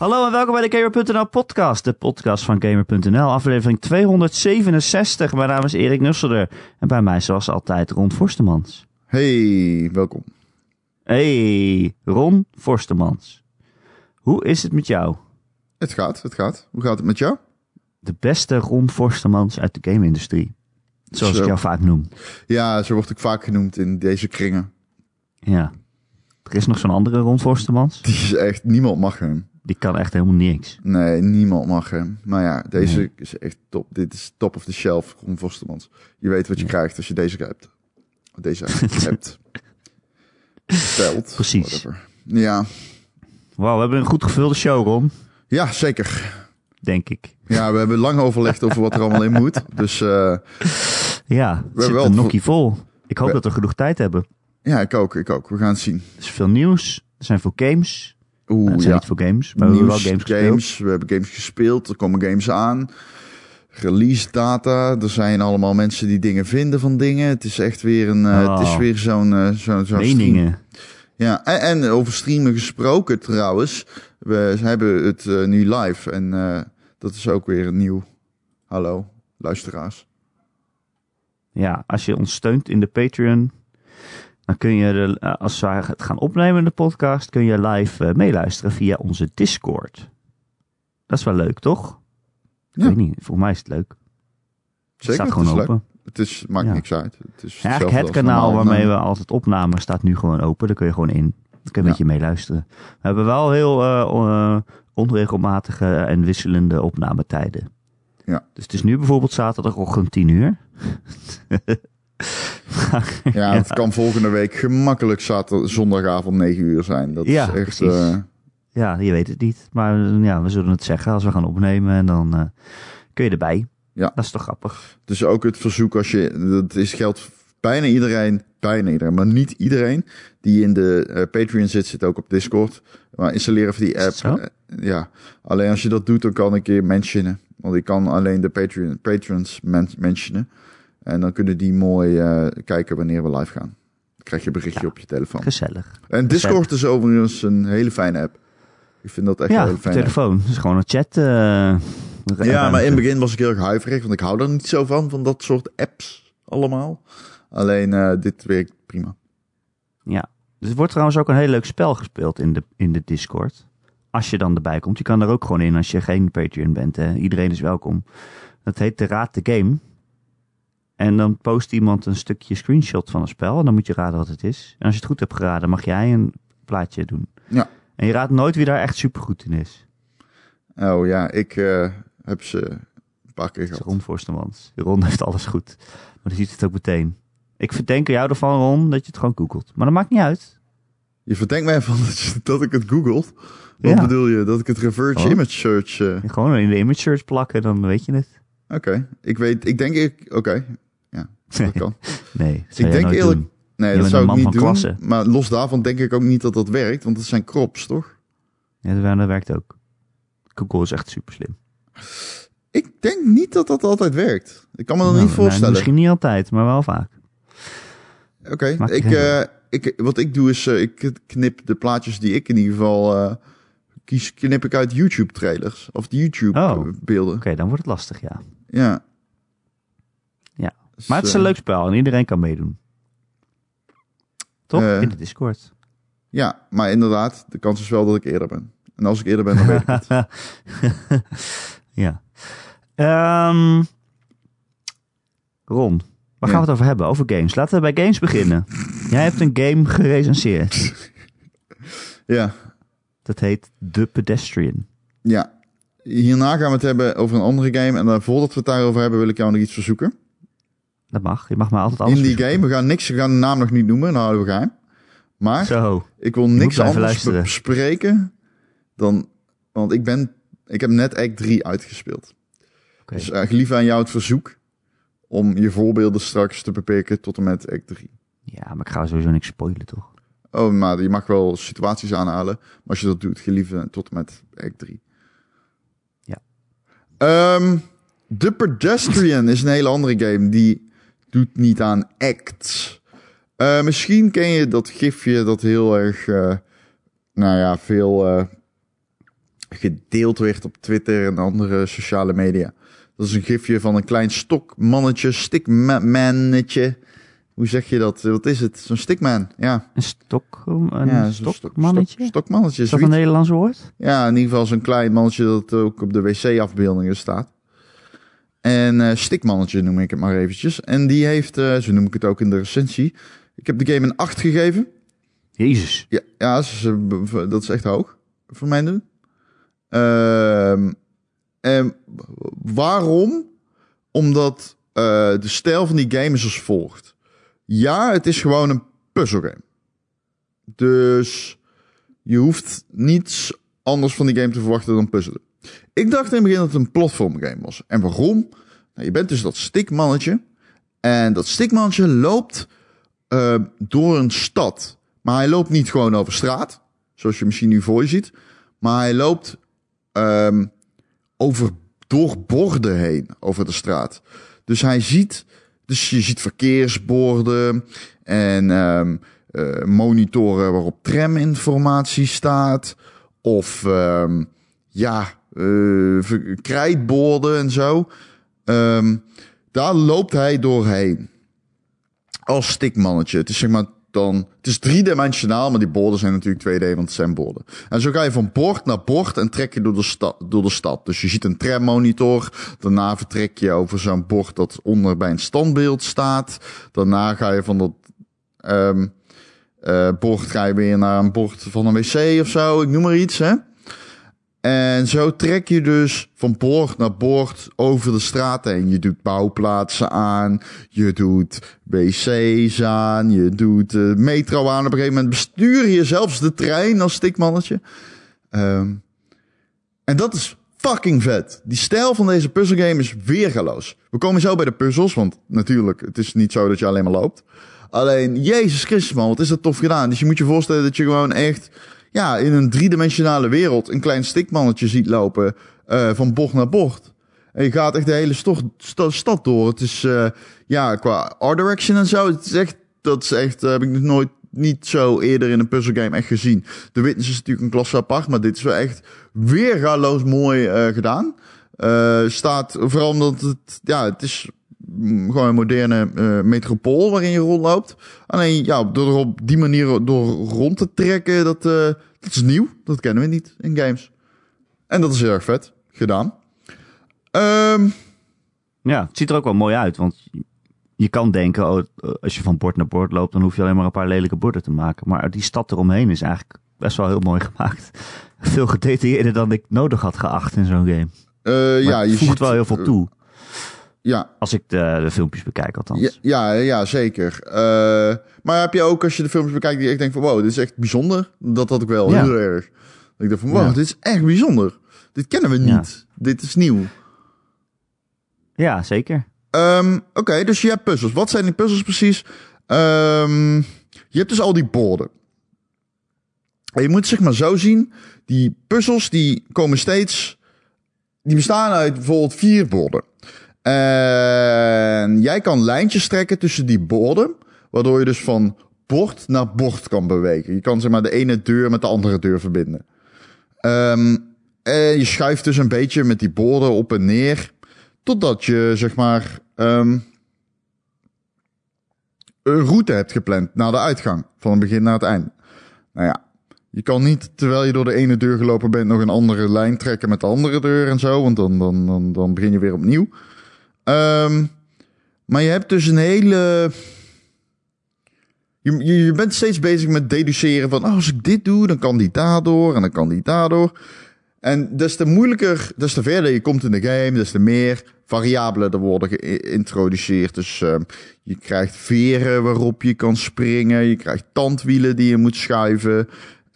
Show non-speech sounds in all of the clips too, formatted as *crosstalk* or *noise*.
Hallo en welkom bij de Gamer.nl podcast, de podcast van Gamer.nl, aflevering 267. Mijn naam is Erik Nusselder en bij mij zoals altijd Ron Forstemans. Hey, welkom. Hey, Ron Forstemans. Hoe is het met jou? Het gaat, het gaat. Hoe gaat het met jou? De beste Ron Forstemans uit de game-industrie. Zoals Zo. ik jou vaak noem. Ja, zo word ik vaak genoemd in deze kringen. Ja. Er is nog zo'n andere Ron Forstemans. Die is echt, niemand mag hem. Die kan echt helemaal niks. Nee, niemand mag hem. Maar ja, deze Nee. is echt top. Dit is top of the shelf, Ron Vostermans. Je weet wat je krijgt als je deze hebt. Deze *laughs* hebt. Besteld. Precies. whatever. Ja. Wauw, we hebben een goed gevulde show, Ron. ja, zeker. Denk ik. Ja, we hebben lang overlegd over wat er allemaal in moet. Dus eh, *laughs* Ja, het hebben wel een nokkie vol. Ik hoop We- dat we genoeg tijd hebben. ja, ik ook, ik ook. We gaan het zien. Er is veel nieuws. Er zijn veel games. Oeh, Nou, zijn ja. niet veel games, maar we hebben wel Nieuws, games gespeeld. We hebben games gespeeld. Er komen games aan. Release data. Er zijn allemaal mensen die dingen vinden van dingen. Het is echt weer een. eh, Oh. Het is weer zo'n. eh, zo'n zo'n. Meningen. Ja, en, en over streamen gesproken trouwens. We hebben het eh, nu live. En dat is ook weer een nieuw. Hallo, luisteraars. Ja, als je ons steunt in de Patreon, dan kun je, de, eh, als we het gaan opnemen in de podcast, kun je live eh, meeluisteren via onze Discord. Dat is wel leuk, toch? Ik Ja. weet niet, volgens mij is het leuk. Het Zeker, staat het gewoon is leuk. open. Het is, maakt Ja. niks uit. Het is Ja, eigenlijk het kanaal waarmee we altijd opnamen staat nu gewoon open. Daar kun je gewoon in. Dan kun je een beetje meeluisteren. We hebben wel heel eh, onregelmatige en wisselende opnametijden. Ja. Dus het is nu bijvoorbeeld zaterdagochtend 10 uur. *laughs* *laughs* Ja, het kan volgende week gemakkelijk zaterdag, zondagavond 9 uur zijn. Dat Ja, is echt. eh, Ja, je weet het niet. Maar eh, ja, we zullen het zeggen als we gaan opnemen. En dan eh, kun je erbij. Ja. Dat is toch grappig. Dus ook het verzoek als je, dat is geldt bijna iedereen, bijna iedereen, maar niet iedereen die in de eh, Patreon zit, zit ook op Discord. Maar installeer even die app. ja, alleen als je dat doet, dan kan ik je mentionen. Want ik kan alleen de Patreon, patrons men mentionen. En dan kunnen die mooi eh, kijken wanneer we live gaan. Dan krijg je een berichtje Ja. op je telefoon. Gezellig. En Discord is overigens een hele fijne app. Ik vind dat echt een Ja, hele op fijne app. telefoon. Het is gewoon een chat. eh, Ja, maar in het begin was ik heel erg huiverig, want ik hou er niet zo van, van dat soort apps allemaal. Alleen eh, dit werkt prima. Ja. Dus er wordt trouwens ook een heel leuk spel gespeeld in de, in de Discord. Als je dan erbij komt. Je kan er ook gewoon in als je geen Patreon bent. Hè. Iedereen is welkom. Dat heet de Raad de Game. En dan post iemand een stukje screenshot van een spel. En dan moet je raden wat het is. En als je het goed hebt geraden, mag jij een plaatje doen. Ja. En je raadt nooit wie daar echt supergoed in is. Oh ja, ik eh, heb ze een paar keer gehad. Ron Forstemans. Ron heeft alles goed. Maar dan ziet het ook meteen. Ik verdenk er jou ervan, Ron, dat je het gewoon googelt. Maar dat maakt niet uit. Je verdenkt mij van *laughs* dat, ik het googelt. Wat Ja. bedoel je? Dat ik het reverse Oh. image search... eh, Gewoon in de image search plakken, dan weet je het. Oké, ik weet, ik denk ik... Oké, dat kan. *laughs* Nee, dat ik denk eerlijk... doen. Nee, Je dat zou ik niet doen. klasse. Maar los daarvan denk ik ook niet dat dat werkt, want het zijn crops, toch? Ja, dat werkt ook. Google is echt super slim. Ik denk niet dat dat altijd werkt. Ik kan me dat niet voorstellen. Nou, misschien niet altijd, maar wel vaak. Oké, ik, eh, ik, wat ik doe is, eh, ik knip de plaatjes die ik in ieder geval eh, kies, knip ik uit YouTube trailers of de YouTube Oh. beelden. Oké, dan wordt het lastig, ja. Ja. Maar het is eh, een leuk spel en iedereen kan meedoen. Toch? Eh. in de Discord. Ja, maar inderdaad, de kans is wel dat ik eerder ben. En als ik eerder ben, dan weet ik het. *laughs* ja. Ehm, Ron, waar gaan we het over hebben? Over games. Laten we bij games beginnen. Jij hebt een game gerecenseerd. *laughs* Ja, Dat heet The Pedestrian. ja. Hierna gaan we het hebben over een andere game. En dan, voordat we het daarover hebben, wil ik jou nog iets verzoeken. Dat mag. Je mag maar altijd alles in die game, we gaan niks, we gaan de naam nog niet noemen, dan houden we geheim. Maar Zo. Ik wil niks anders bespreken dan... Want ik ben... Ik heb net Act 3 uitgespeeld. Dus uh, lief aan jou het verzoek om je voorbeelden straks te beperken tot en met Act 3. Ja, maar ik ga sowieso niks spoilen, toch? Oh, maar je mag wel situaties aanhalen. Maar als je dat doet, geliefde tot en met Act 3. Ja. Ehm, The Pedestrian is een hele andere game. Die doet niet aan acts. Eh, misschien ken je dat gifje dat heel erg... eh, nou ja, veel... eh, gedeeld werd op Twitter en andere sociale media. Dat is een gifje van een klein stokmannetje, stickmannetje. Hoe zeg je dat? Wat is het? Zo'n stickman, ja. Een stok, een ja stokmannetje? Stok, stokmannetje. is dat een. Nederlands woord? Ja, in ieder geval zo'n klein mannetje dat ook op de wc-afbeeldingen staat. En stikmannetje noem ik het maar eventjes. En die heeft, eh, zo noem ik het ook in de recensie. Ik heb de game een 8 gegeven. Jezus. Ja, ja dat, is, b- dat is echt hoog voor mijn doen. Ehm, en waarom? Omdat eh, de stijl van die game is als volgt. Ja, het is gewoon een puzzelgame. Dus je hoeft niets anders van die game te verwachten dan puzzelen. Ik dacht in het begin dat het een platformgame was. En waarom? Nou, je bent dus dat stikmannetje. En dat stikmannetje loopt eh, door een stad. Maar hij loopt niet gewoon over straat. Zoals je misschien nu voor je ziet. Maar hij loopt ehm, over, door borden heen over de straat. Dus hij ziet, dus je ziet verkeersborden en ehm, eh, monitoren waarop traminformatie staat. Of ehm, ja, eh, ver- krijtborden en zo. Ehm, daar loopt hij doorheen. Als stikmannetje. Het is zeg maar dan. Het is driedimensionaal, maar die borden zijn natuurlijk 2D, want het zijn borden. En zo ga je van bord naar bord en trek je door de, sta door de stad. Dus je ziet een trammonitor. Daarna vertrek je over zo'n bord dat onder bij een standbeeld staat. Daarna ga je van dat ehm eh, bord ga je weer naar een bord van een wc of zo. Ik noem maar iets, hè. En zo trek je dus van bord naar bord over de straat heen. Je doet bouwplaatsen aan, je doet wc's aan, je doet de metro aan. Op een gegeven moment bestuur je zelfs de trein als stikmannetje. Ehm, en dat is fucking vet. Die stijl van deze puzzelgame is weergaloos. We komen zo bij de puzzels, want natuurlijk, het is niet zo dat je alleen maar loopt. Alleen, Jezus Christus man, wat is dat tof gedaan. Dus je moet je voorstellen dat je gewoon echt ja, in een driedimensionale wereld een klein stikmannetje ziet lopen eh, van bocht naar bocht. En je gaat echt de hele stad door. Het is, eh, ja, qua art direction en zo, het is echt, dat is echt, eh, heb ik nog nooit, niet zo eerder in een puzzelgame echt gezien. The Witness is natuurlijk een klasse apart, maar dit is wel echt weergaloos mooi gedaan. Staat, vooral omdat het, ja, het is gewoon een moderne eh, metropool waarin je rondloopt. Alleen, ja, door er op die manier door rond te trekken, dat, eh, dat is nieuw. Dat kennen we niet in games. En dat is heel erg vet gedaan. Ehm, Ja, het ziet er ook wel mooi uit, want je- kan denken, oh, als je van bord naar bord loopt, dan hoef je alleen maar een paar lelijke borden te maken. Maar die stad eromheen is eigenlijk best wel heel mooi *laughs* gemaakt. Veel gedetailleerder dan ik nodig had geacht in zo'n game. eh, Maar ja, je voegt ziet, wel heel veel toe, Ja, als ik de, de filmpjes bekijk althans. Ja, ja, ja zeker. Eh, maar heb je ook, als je de films bekijkt, die ik denk van, wow, dit is echt bijzonder. Dat had ik wel Ja. heel erg. Dat ik dacht van, wow, Ja. dit is echt bijzonder. Dit kennen we niet. Dit is nieuw. Ja, zeker. Ehm, Oké, dus je hebt puzzels. Wat zijn die puzzels precies? Ehm, je hebt dus al die borden. En je moet het zeg maar zo zien. Die puzzels die komen steeds... Die bestaan uit bijvoorbeeld vier borden. En jij kan lijntjes trekken tussen die borden. Waardoor je dus van bord naar bord kan bewegen. Je kan zeg maar de ene deur met de andere deur verbinden. Ehm, en je schuift dus een beetje met die borden op en neer. Totdat je, zeg maar, ehm, een route hebt gepland naar de uitgang. Van het begin naar het einde. Nou ja, je kan niet, terwijl je door de ene deur gelopen bent, nog een andere lijn trekken met de andere deur en zo. Want dan, dan, dan, dan begin je weer opnieuw. Ehm, maar je hebt dus een hele... Je, je, bent steeds bezig met deduceren van... Oh, als ik dit doe, dan kan die daardoor en dan kan die daardoor. En des te moeilijker, des te verder je komt in de game, des te meer variabelen er worden geïntroduceerd. Dus uh, je krijgt veren waarop je kan springen. Je krijgt tandwielen die je moet schuiven.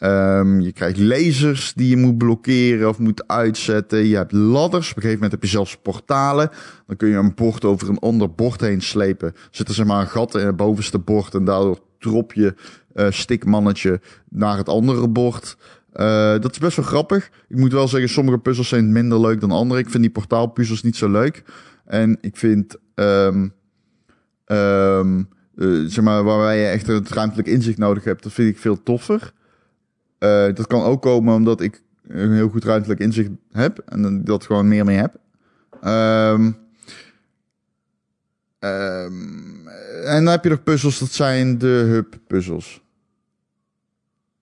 Um, je krijgt lasers die je moet blokkeren of moet uitzetten. Je hebt ladders. Op een gegeven moment heb je zelfs portalen. Dan kun je een bord over een ander bord heen slepen. Zit er zeg maar een gat in het bovenste bord en daardoor drop je uh, stikmannetje naar het andere bord. Uh, dat is best wel grappig. Ik moet wel zeggen, sommige puzzels zijn minder leuk dan andere. Ik vind die portaalpuzzels niet zo leuk. En ik vind, um, um, uh, zeg maar, waarbij je echt het ruimtelijk inzicht nodig hebt, dat vind ik veel toffer. Uh, dat kan ook komen omdat ik een heel goed ruimtelijk inzicht heb. En dat gewoon meer mee heb. Ehm, ehm, en dan heb je nog puzzels, dat zijn de hub puzzels.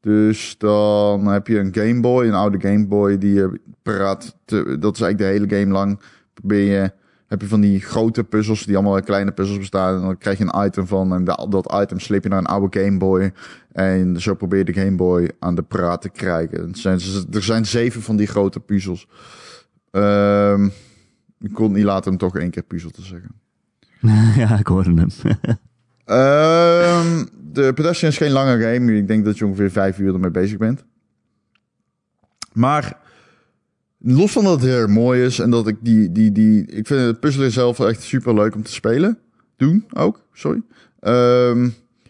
Dus dan heb je een Game Boy, een oude Game Boy, die je paraat, te, dat is eigenlijk de hele game lang. Probeer je, heb je van die grote puzzels, die allemaal uit kleine puzzels bestaan. En dan krijg je een item van, en da- dat item sleep je naar een oude Game Boy. En zo probeer je de Game Boy aan de praat te krijgen. Het zijn, er zijn zeven van die grote puzzels. Ehm, ik kon niet laten om toch één keer puzzel te zeggen. *laughs* ja, ik hoorde hem. *laughs* Ehm, de Pedestrian is geen lange game. Ik denk dat je ongeveer vijf uur ermee bezig bent. Maar los van dat het heel erg mooi is en dat ik die, die, die, ik vind het puzzelen zelf echt super leuk om te spelen. Doen ook, sorry. Ehm,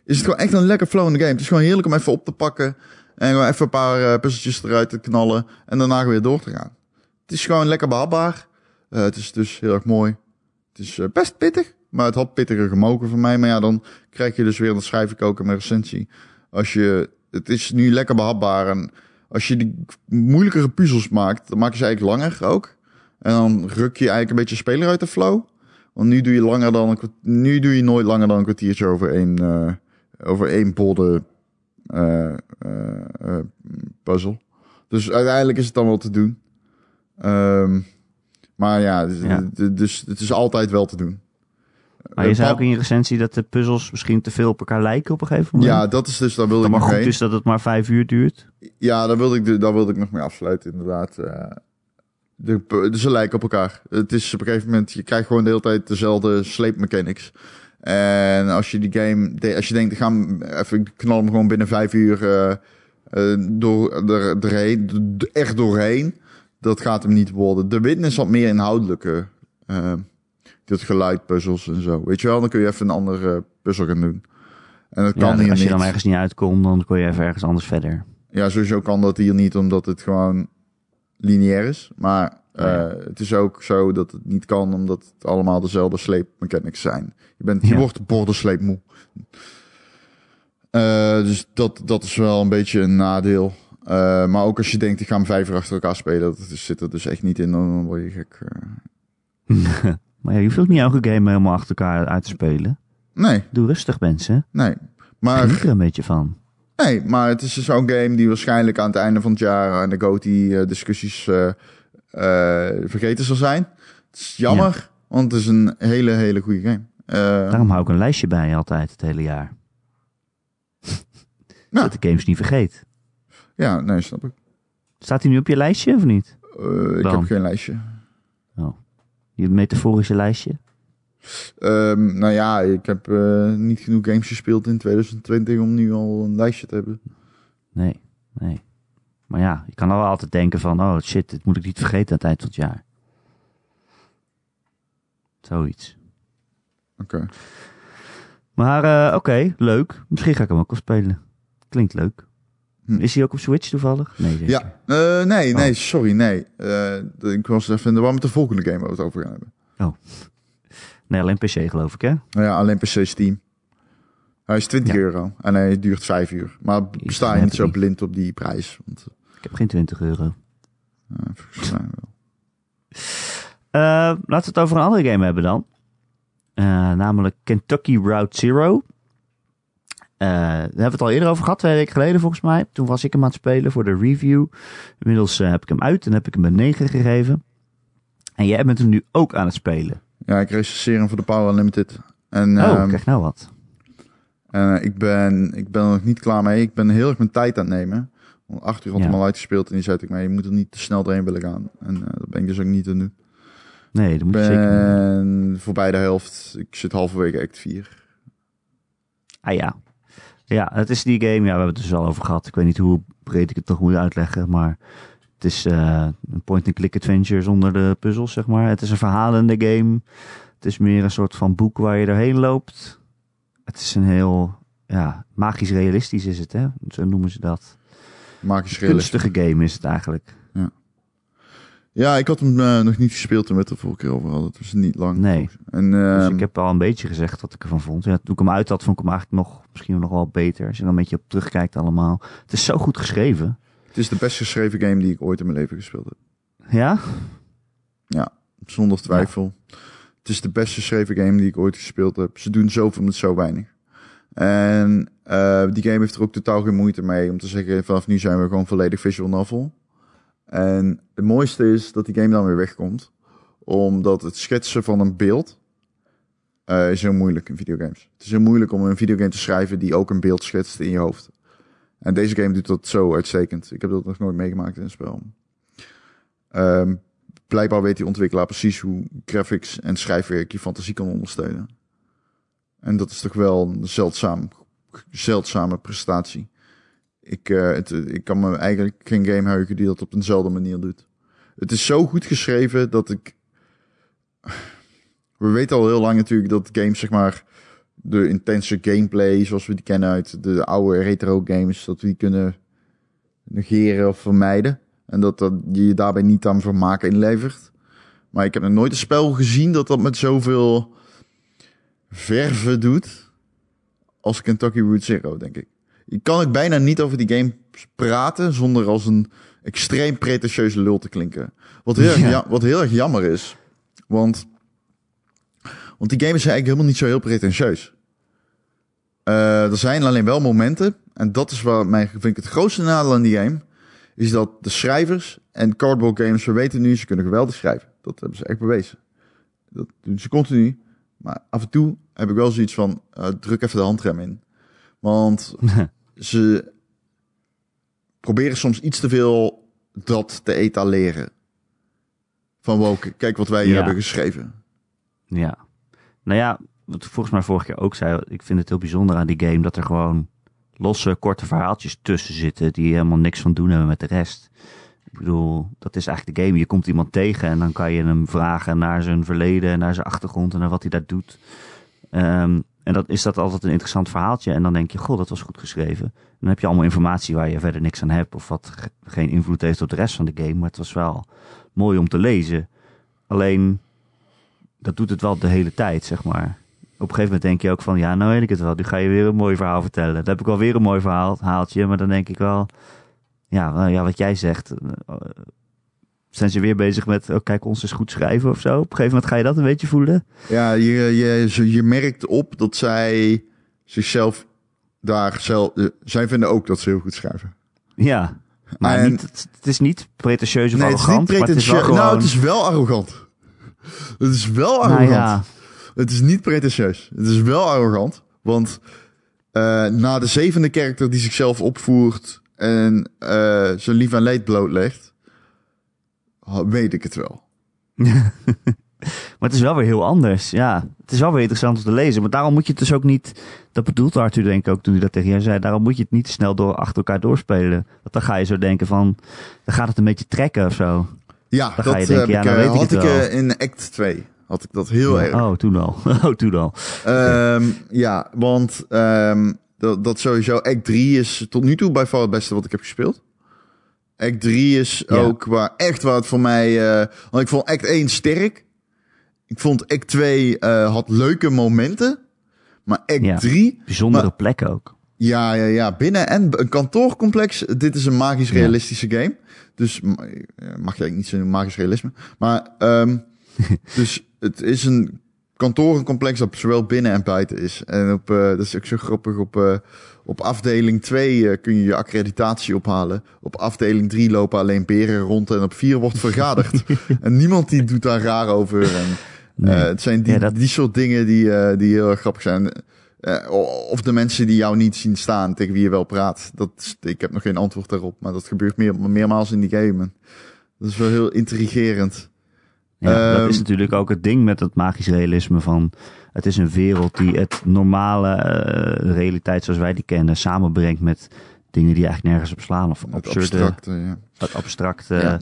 is het gewoon echt een lekker flow in de game. Het is gewoon heerlijk om even op te pakken en gewoon even een paar eh, puzzeltjes eruit te knallen en daarna weer door te gaan. Het is gewoon lekker behapbaar. Eh, het is dus heel erg mooi. Het is eh, best pittig, maar het had pittiger gemogen voor mij. Maar ja, dan krijg je dus weer, dat schrijf ik ook in mijn recensie. Als je, het is nu lekker behapbaar en als je die moeilijkere puzzels maakt, dan maak je ze eigenlijk langer ook. En dan ruk je eigenlijk een beetje speler uit de flow. Want nu doe je langer dan een, nu doe je nooit langer dan een kwartiertje over één, eh, over één bodem eh, eh, eh, puzzel. Dus uiteindelijk is het dan wel te doen. Ehm, maar ja, Ja. dus het is altijd wel te doen. Maar je zei ook in je recensie dat de puzzels misschien te veel op elkaar lijken op een gegeven moment. Ja, dat is dus, daar wilde ik maar nog goed heen. is dat het maar vijf uur duurt. Ja, daar wilde ik, daar wilde ik nog mee afsluiten, inderdaad. Eh, de, de, ze lijken op elkaar. Het is op een gegeven moment, je krijgt gewoon de hele tijd dezelfde sleepmechanics. En als je die game, de- als je denkt, ik ga hem even ik knal hem gewoon binnen vijf uur eh, eh, door, er, erheen, d- echt doorheen. Dat gaat hem niet worden. De Witness had meer inhoudelijke, dat geluidpuzzels en zo. Weet je wel, dan kun je even een andere puzzel gaan doen. En dat kan Ja, hier als je niet. dan ergens niet uitkomt, dan kon je even ergens anders verder. Ja, sowieso kan dat hier niet, omdat het gewoon lineair is. Maar eh, Ja. het is ook zo dat het niet kan, omdat het allemaal dezelfde sleepmechanics zijn. Je, bent, je Ja. wordt bordensleepmoe. Eh dus dat, dat is wel een beetje een nadeel. Eh, maar ook als je denkt, ik ga hem vijf uur achter elkaar spelen, dat zit er dus echt niet in, dan word je gek. *laughs* eh. Maar ja, je hoeft ook niet elke game helemaal achter elkaar uit te spelen. Nee, Doe rustig, mensen. nee. Maar Geniet er een beetje van. Nee, maar het is zo'n game die waarschijnlijk aan het einde van het jaar aan de GOTY-discussies eh, eh, vergeten zal zijn. Het is jammer, want het is een hele, hele goede game. Eh, Daarom hou ik een lijstje bij altijd het hele jaar. Nou. Dat de games niet vergeet. ja, nee, snap ik. Staat hij nu op je lijstje of niet? Eh, ik heb geen lijstje. Je metaforische lijstje? Ehm, nou ja, ik heb eh, niet genoeg games gespeeld in 2020 om nu al een lijstje te hebben. Nee, nee. Maar ja, je kan wel altijd denken van, oh shit, dit moet ik niet vergeten aan het eind van het jaar. Zoiets. Oké. Maar eh, oké, leuk. Misschien ga ik hem ook wel spelen. Klinkt leuk. Hm. Is hij ook op Switch toevallig? Nee, zeker. Ja, eh, nee, nee, Oh. sorry, nee. Eh, ik was even in de war met de volgende game waar we het over gaan hebben. Nee, alleen PC geloof ik, hè? Nou ja, alleen PC Steam. Hij is 20 Ja. euro en hij duurt 5 uur. Maar sta je niet zo blind op die prijs. Want, Ik heb geen 20 euro. eh, volgens mij wel. *laughs* Eh, laten we het over een andere game hebben dan. Eh, namelijk Kentucky Route Zero. Eh, daar hebben we het al eerder over gehad, twee weken geleden volgens mij. Toen was ik hem aan het spelen voor de review. Inmiddels eh, heb ik hem uit en heb ik hem een 9 gegeven. En jij bent hem nu ook aan het spelen. Ja, ik recenseer hem voor de Power Unlimited. En oh, ehm, krijg nou wat. eh, ik, ben, ik ben er nog niet klaar mee. Ik ben heel erg mijn tijd aan het nemen. Want acht uur had Ja. hem al uitgespeeld en die zei ik mij, je moet er niet te snel doorheen willen gaan. En dat ben ik dus ook niet aan doen. Nee, dat moet je zeker niet. ben voorbij de helft. Ik zit halverwege act 4. Ah ja. Ja, het is die game. Ja, we hebben het dus al over gehad. Ik weet niet hoe breed ik het toch moet uitleggen. Maar het is eh, een point-and-click adventure zonder de puzzels, zeg maar. Het is een verhalende game. Het is meer een soort van boek waar je doorheen loopt. Het is een heel, ja, magisch realistisch is het, hè? Zo noemen ze dat. Magisch realistisch. Kunstige game is het eigenlijk. Ja, ik had hem eh, nog niet gespeeld toen we het er vorige keer over hadden. Het was niet lang. Nee. En, Dus ehm, ik heb al een beetje gezegd wat ik ervan vond. Ja, toen ik hem uit had, vond ik hem eigenlijk nog, misschien nog wel beter. Als je er een beetje op terugkijkt allemaal. Het is zo goed geschreven. Het is de best geschreven game die ik ooit in mijn leven gespeeld heb. Ja? Zonder twijfel. Het is de best geschreven game die ik ooit gespeeld heb. Ze doen zoveel met zo weinig. En eh, die game heeft er ook totaal geen moeite mee om te zeggen: vanaf nu zijn we gewoon volledig visual novel. En het mooiste is dat die game dan weer wegkomt. Omdat het schetsen van een beeld eh, is heel moeilijk in videogames. Het is heel moeilijk om een videogame te schrijven die ook een beeld schetst in je hoofd. En deze game doet dat zo uitstekend. Ik heb dat nog nooit meegemaakt in een spel. Ehm, blijkbaar weet die ontwikkelaar precies hoe graphics en schrijfwerk je fantasie kan ondersteunen. En dat is toch wel een zeldzaam, zeldzame prestatie. Ik, eh, het, ik kan me eigenlijk geen game heugen die dat op eenzelfde manier doet. Het is zo goed geschreven dat ik. We weten al heel lang natuurlijk dat games, zeg maar, de intense gameplay zoals we die kennen uit de oude retro games, dat we die kunnen negeren of vermijden. En dat, dat je daarbij niet aan vermaak inlevert. Maar ik heb nog nooit een spel gezien dat dat met zoveel verven doet als Kentucky Route Zero, denk ik. Je kan ook bijna niet over die game praten zonder als een extreem pretentieuze lul te klinken. Wat heel, erg, Ja. ja- wat heel erg jammer is. Want, want die game is eigenlijk helemaal niet zo heel pretentieus. Eh, er zijn alleen wel momenten, en dat is waar mij vind ik het grootste nadeel aan die game, is dat de schrijvers en Cardboard Games, we weten nu, ze kunnen geweldig schrijven. Dat hebben ze echt bewezen. Dat doen ze continu. Maar af en toe heb ik wel zoiets van, eh, druk even de handrem in. Want *laughs* ze proberen soms iets te veel dat te etaleren. Van wow, k- kijk wat wij hier Ja. hebben geschreven. Ja. Nou ja, wat ik volgens mij vorige keer ook zei, ik vind het heel bijzonder aan die game dat er gewoon losse, korte verhaaltjes tussen zitten die helemaal niks van doen hebben met de rest. Ik bedoel, dat is eigenlijk de game. Je komt iemand tegen en dan kan je hem vragen naar zijn verleden, en naar zijn achtergrond en naar wat hij daar doet. Ehm, en dat is dat altijd een interessant verhaaltje. En dan denk je, god, dat was goed geschreven. En dan heb je allemaal informatie waar je verder niks aan hebt of wat ge- geen invloed heeft op de rest van de game. Maar het was wel mooi om te lezen. Alleen, dat doet het wel de hele tijd, zeg maar. Op een gegeven moment denk je ook van, ja, nou weet ik het wel. Nu ga je weer een mooi verhaal vertellen. Dan heb ik alweer een mooi verhaal, haaltje. Maar dan denk ik wel, ja, ja wat jij zegt. Zijn ze weer bezig met, oh, kijk, ons is goed schrijven of zo? Op een gegeven moment ga je dat een beetje voelen. Ja, je, je, je merkt op dat zij zichzelf daar zelf... eh, zij vinden ook dat ze heel goed schrijven. Ja, maar En- niet, het, het is niet pretentieus of nee, het is niet arrogant, maar het is wel pretentieus. gewoon... Nou, het is wel arrogant. Het is wel nou arrogant. ja, Het is niet pretentieus. Het is wel arrogant. Want eh, na de zevende karakter die zichzelf opvoert en eh zijn lief en leed blootlegt, weet ik het wel. *laughs* maar het is wel weer heel anders. Ja, het is wel weer interessant om te lezen. Maar daarom moet je het dus ook niet... Dat bedoelt Arthur denk ik ook toen hij dat tegen jij zei. Daarom moet je het niet snel door, achter elkaar doorspelen. Want dan ga je zo denken van... Dan gaat het een beetje trekken of zo. Ja, Dan dat ga je denken, heb ja, ik, dan eh, weet ik had het ik wel. eh, in act 2. Had ik dat heel erg. Oh, toen al. *laughs* Oh, toen al. Ehm, ja, want ehm, dat, dat sowieso. Act 3 is tot nu toe bij far het beste wat ik heb gespeeld. Act 3 is Ja. ook waar, echt waar het voor mij... eh, want ik vond Act 1 sterk. Ik vond Act 2 eh, had leuke momenten. Maar Act Ja. 3... Bijzondere Maar- plek ook. Ja, ja, ja. Binnen en een kantoorcomplex. Dit is een magisch Ja. realistische game. Dus eh, mag je eigenlijk niet zeggen magisch realisme. Maar ehm, *laughs* dus het is een kantorencomplex dat zowel binnen en buiten is. En op, eh, dat is ook zo grappig. Op, eh, op afdeling 2 eh, kun je je accreditatie ophalen. Op afdeling 3 lopen alleen beren rond. En op 4 wordt vergaderd. *laughs* en niemand die doet daar raar over. En, Nee. het zijn die, Ja, dat- die soort dingen die, die heel erg grappig zijn. Of de mensen die jou niet zien staan, tegen wie je wel praat. Dat, is- ik heb nog geen antwoord daarop, maar dat gebeurt meer, meermaals in die game. En Dat is wel heel intrigerend. Ja, dat Ehm, is natuurlijk ook het ding met het magisch realisme van... Het is een wereld die het normale eh, realiteit zoals wij die kennen samenbrengt met dingen die eigenlijk nergens op slaan. Of Het absurde, abstracte, ja. abstracte Ja.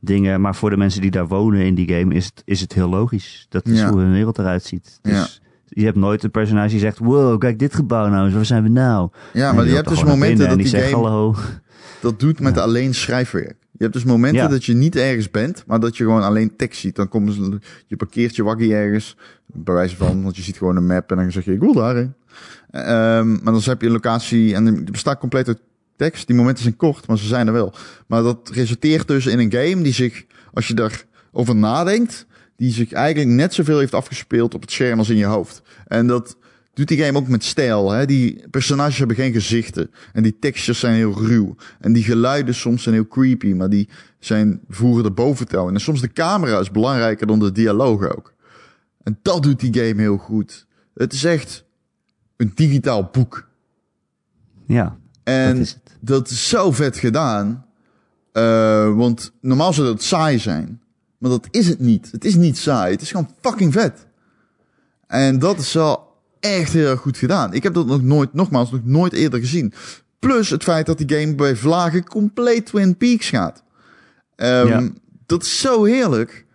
dingen. Maar voor de mensen die daar wonen in die game is het, is het heel logisch. Dat is Ja. hoe hun wereld eruit ziet. Dus je hebt nooit een personage die zegt... Wow, kijk dit gebouw nou eens. Waar zijn we nou? Ja, maar je hebt dus momenten dat die en die game zegt hallo. Dat doet met alleen schrijfwerk. Je hebt dus momenten Ja. dat je niet ergens bent, maar dat je gewoon alleen tekst ziet. Dan komen ze, je parkeert je waggie ergens, bij wijze van, want je ziet gewoon een map en dan zeg je, ik wil daarheen. Ehm, maar dan heb je een locatie en die bestaat compleet uit tekst. Die momenten zijn kort, maar ze zijn er wel. Maar dat resulteert dus in een game die zich, als je daarover nadenkt, die zich eigenlijk net zoveel heeft afgespeeld op het scherm als in je hoofd. En dat doet die game ook met stijl. Hè? Die personages hebben geen gezichten. En die textures zijn heel ruw. En die geluiden soms zijn heel creepy, maar die zijn, voeren de boventoon. En soms de camera is belangrijker dan de dialoog ook. En dat doet die game heel goed. Het is echt een digitaal boek. Ja, En dat is het. dat is zo vet gedaan. Eh, want normaal zou dat saai zijn. Maar dat is het niet. Het is niet saai. Het is gewoon fucking vet. En dat is wel echt heel erg goed gedaan. Ik heb dat nog nooit, nogmaals, nog nooit eerder gezien. Plus het feit dat die game bij vlagen compleet Twin Peaks gaat. Ehm, Ja. Dat is zo heerlijk.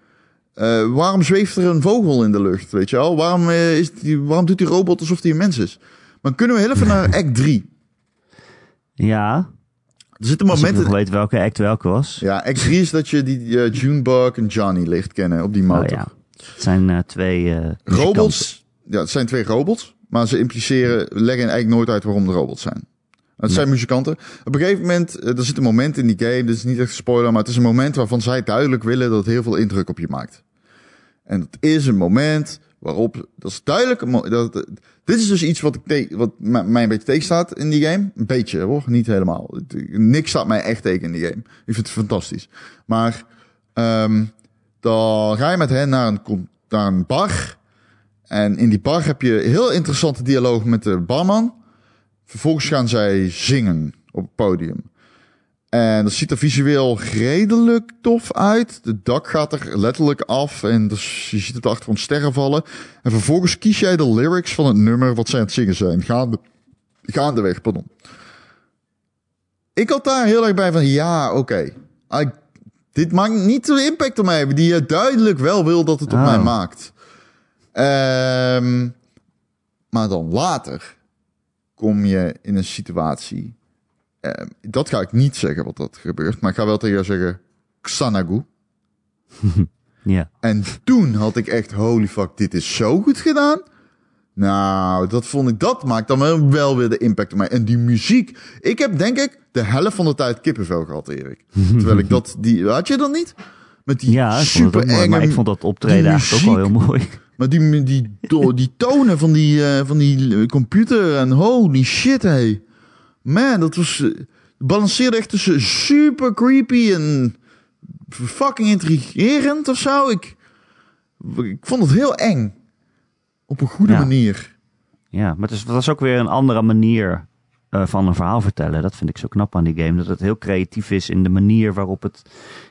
Eh, waarom zweeft er een vogel in de lucht, weet je wel? Waarom, eh, is die, waarom doet die robot alsof hij een mens is? Maar kunnen we heel even naar act 3. Ja, Er zitten als ik momenten... nog weet welke act welke was. Ja, act 3 is dat je die eh, Junebug en Johnny licht kennen op die Oh, motor. ja. Het zijn twee robots, ja, het zijn twee robots, maar ze impliceren, leggen eigenlijk nooit uit waarom de robots zijn. Het zijn muzikanten. Op een gegeven moment, eh, er zit een moment in die game, dit is niet echt een spoiler, maar het is een moment waarvan zij duidelijk willen dat het heel veel indruk op je maakt. En dat is een moment waarop, dat is duidelijk, dat, dit is dus iets wat, ik te- wat mij een beetje tegenstaat in die game. Een beetje hoor, niet helemaal. Niks staat mij echt tegen in die game. Ik vind het fantastisch. Maar ehm, dan ga je met hen naar een, naar een bar. En in die bar heb je heel interessante dialoog met de barman. Vervolgens gaan zij zingen op het podium. En dat ziet er visueel redelijk tof uit. De dak gaat er letterlijk af en dus je ziet het achtergrond sterren vallen. En vervolgens kies jij de lyrics van het nummer wat zij aan het zingen zijn. Gaande, gaandeweg, pardon. Ik had daar heel erg bij van, ja, oké. Dit maakt niet de impact op mij, die je duidelijk wel wil dat het op Oh. mij maakt. Ehm, maar dan later kom je in een situatie. ehm, dat ga ik niet zeggen wat dat gebeurt, maar ik ga wel tegen jou zeggen: Xanagu. *laughs* Ja. En toen had ik echt: holy fuck, dit is zo goed gedaan. Nou, dat vond ik, dat maakt dan wel- weer de impact op mij. En die muziek. Ik heb denk ik de helft van de tijd kippenvel gehad, Erik. *laughs* Terwijl ik dat, die, had je dat niet? Met die Ja, ik vond het super mooi, maar enge ik vond dat optreden eigenlijk ook wel heel mooi. Maar die, die, die tonen van die, eh, van die computer en holy shit, hey. Man, dat was... eh, balanceerde echt tussen super creepy en fucking intrigerend of zo. Ik, ik vond het heel eng. Op een goede Ja. manier. Ja, maar het is, dat is ook weer een andere manier eh, van een verhaal vertellen. Dat vind ik zo knap aan die game. Dat het heel creatief is in de manier waarop het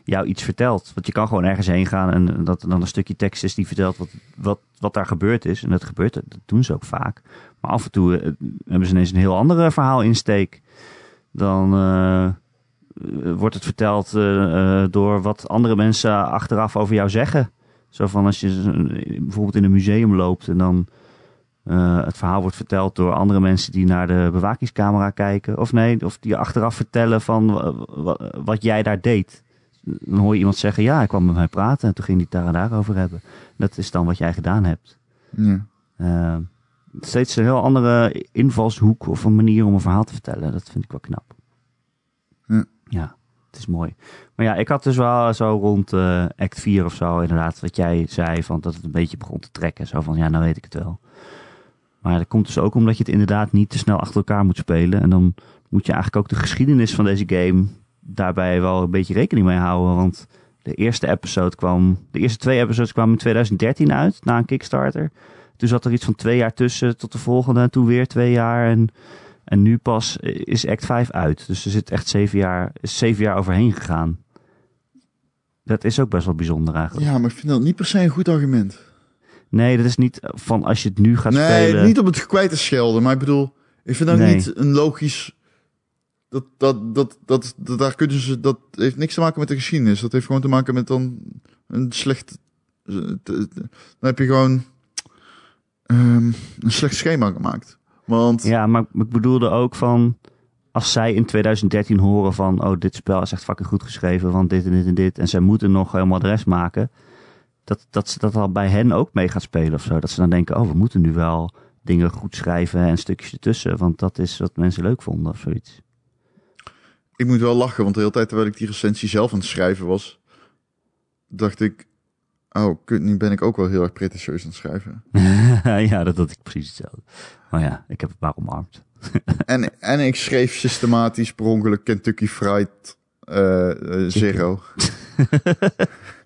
jou iets vertelt. Want je kan gewoon ergens heen gaan en dat er dan een stukje tekst is die vertelt wat, wat, wat daar gebeurd is. En dat gebeurt, dat doen ze ook vaak. Maar af en toe eh, hebben ze ineens een heel andere verhaalinsteek. Dan eh, wordt het verteld door wat andere mensen achteraf over jou zeggen. Zo van als je bijvoorbeeld in een museum loopt en dan eh, het verhaal wordt verteld door andere mensen die naar de bewakingscamera kijken. Of nee, of die achteraf vertellen van wa- wa- wat jij daar deed. Dan hoor je iemand zeggen, ja, hij kwam met mij praten en toen ging hij het daar en daarover hebben. Dat is dan wat jij gedaan hebt. Ja. Eh, steeds een heel andere invalshoek of een manier om een verhaal te vertellen. Dat vind ik wel knap. Ja. Ja, het is mooi. Maar ja, ik had dus wel zo rond eh, act 4 of zo inderdaad, wat jij zei, van dat het een beetje begon te trekken. Zo van, ja, nou weet ik het wel. Maar dat komt dus ook omdat je het inderdaad niet te snel achter elkaar moet spelen. En dan moet je eigenlijk ook de geschiedenis van deze game daarbij wel een beetje rekening mee houden. Want de eerste episode kwam, de eerste twee episodes kwamen in 2013 uit, na een Kickstarter. Toen zat er iets van twee jaar tussen tot de volgende, en toen weer twee jaar. En, en nu pas is Act 5 uit. Dus er zit echt zeven jaar, zeven jaar overheen gegaan. Dat is ook best wel bijzonder eigenlijk. ja, maar ik vind dat niet per se een goed argument. Nee, dat is niet van als je het nu gaat nee, spelen. niet om het kwijt te schelden, maar ik bedoel, ik vind dat Nee. niet een logisch. Dat, dat, dat, dat, dat, daar kunnen ze, dat heeft niks te maken met de geschiedenis. Dat heeft gewoon te maken met dan een slecht. Dan heb je gewoon ehm, een slecht schema gemaakt. Want Ja, maar ik bedoelde ook van. Als zij in 2013 horen van. Oh, dit spel is echt fucking goed geschreven. Van dit en dit en dit. En zij moeten nog helemaal de rest maken. Dat, dat ze dat al bij hen ook mee gaat spelen of zo. Dat ze dan denken. Oh, we moeten nu wel dingen goed schrijven. En stukjes ertussen. Want dat is wat mensen leuk vonden of zoiets. ik moet wel lachen, want de hele tijd terwijl ik die recensie zelf aan het schrijven was, dacht ik, oh, kut, nu ben ik ook wel heel erg pretentieus aan het schrijven. *laughs* ja, dat had ik precies hetzelfde. Maar ja, ik heb het maar omarmd. *laughs* en, en ik schreef systematisch per ongeluk Kentucky Fried eh, eh, Zero. *laughs*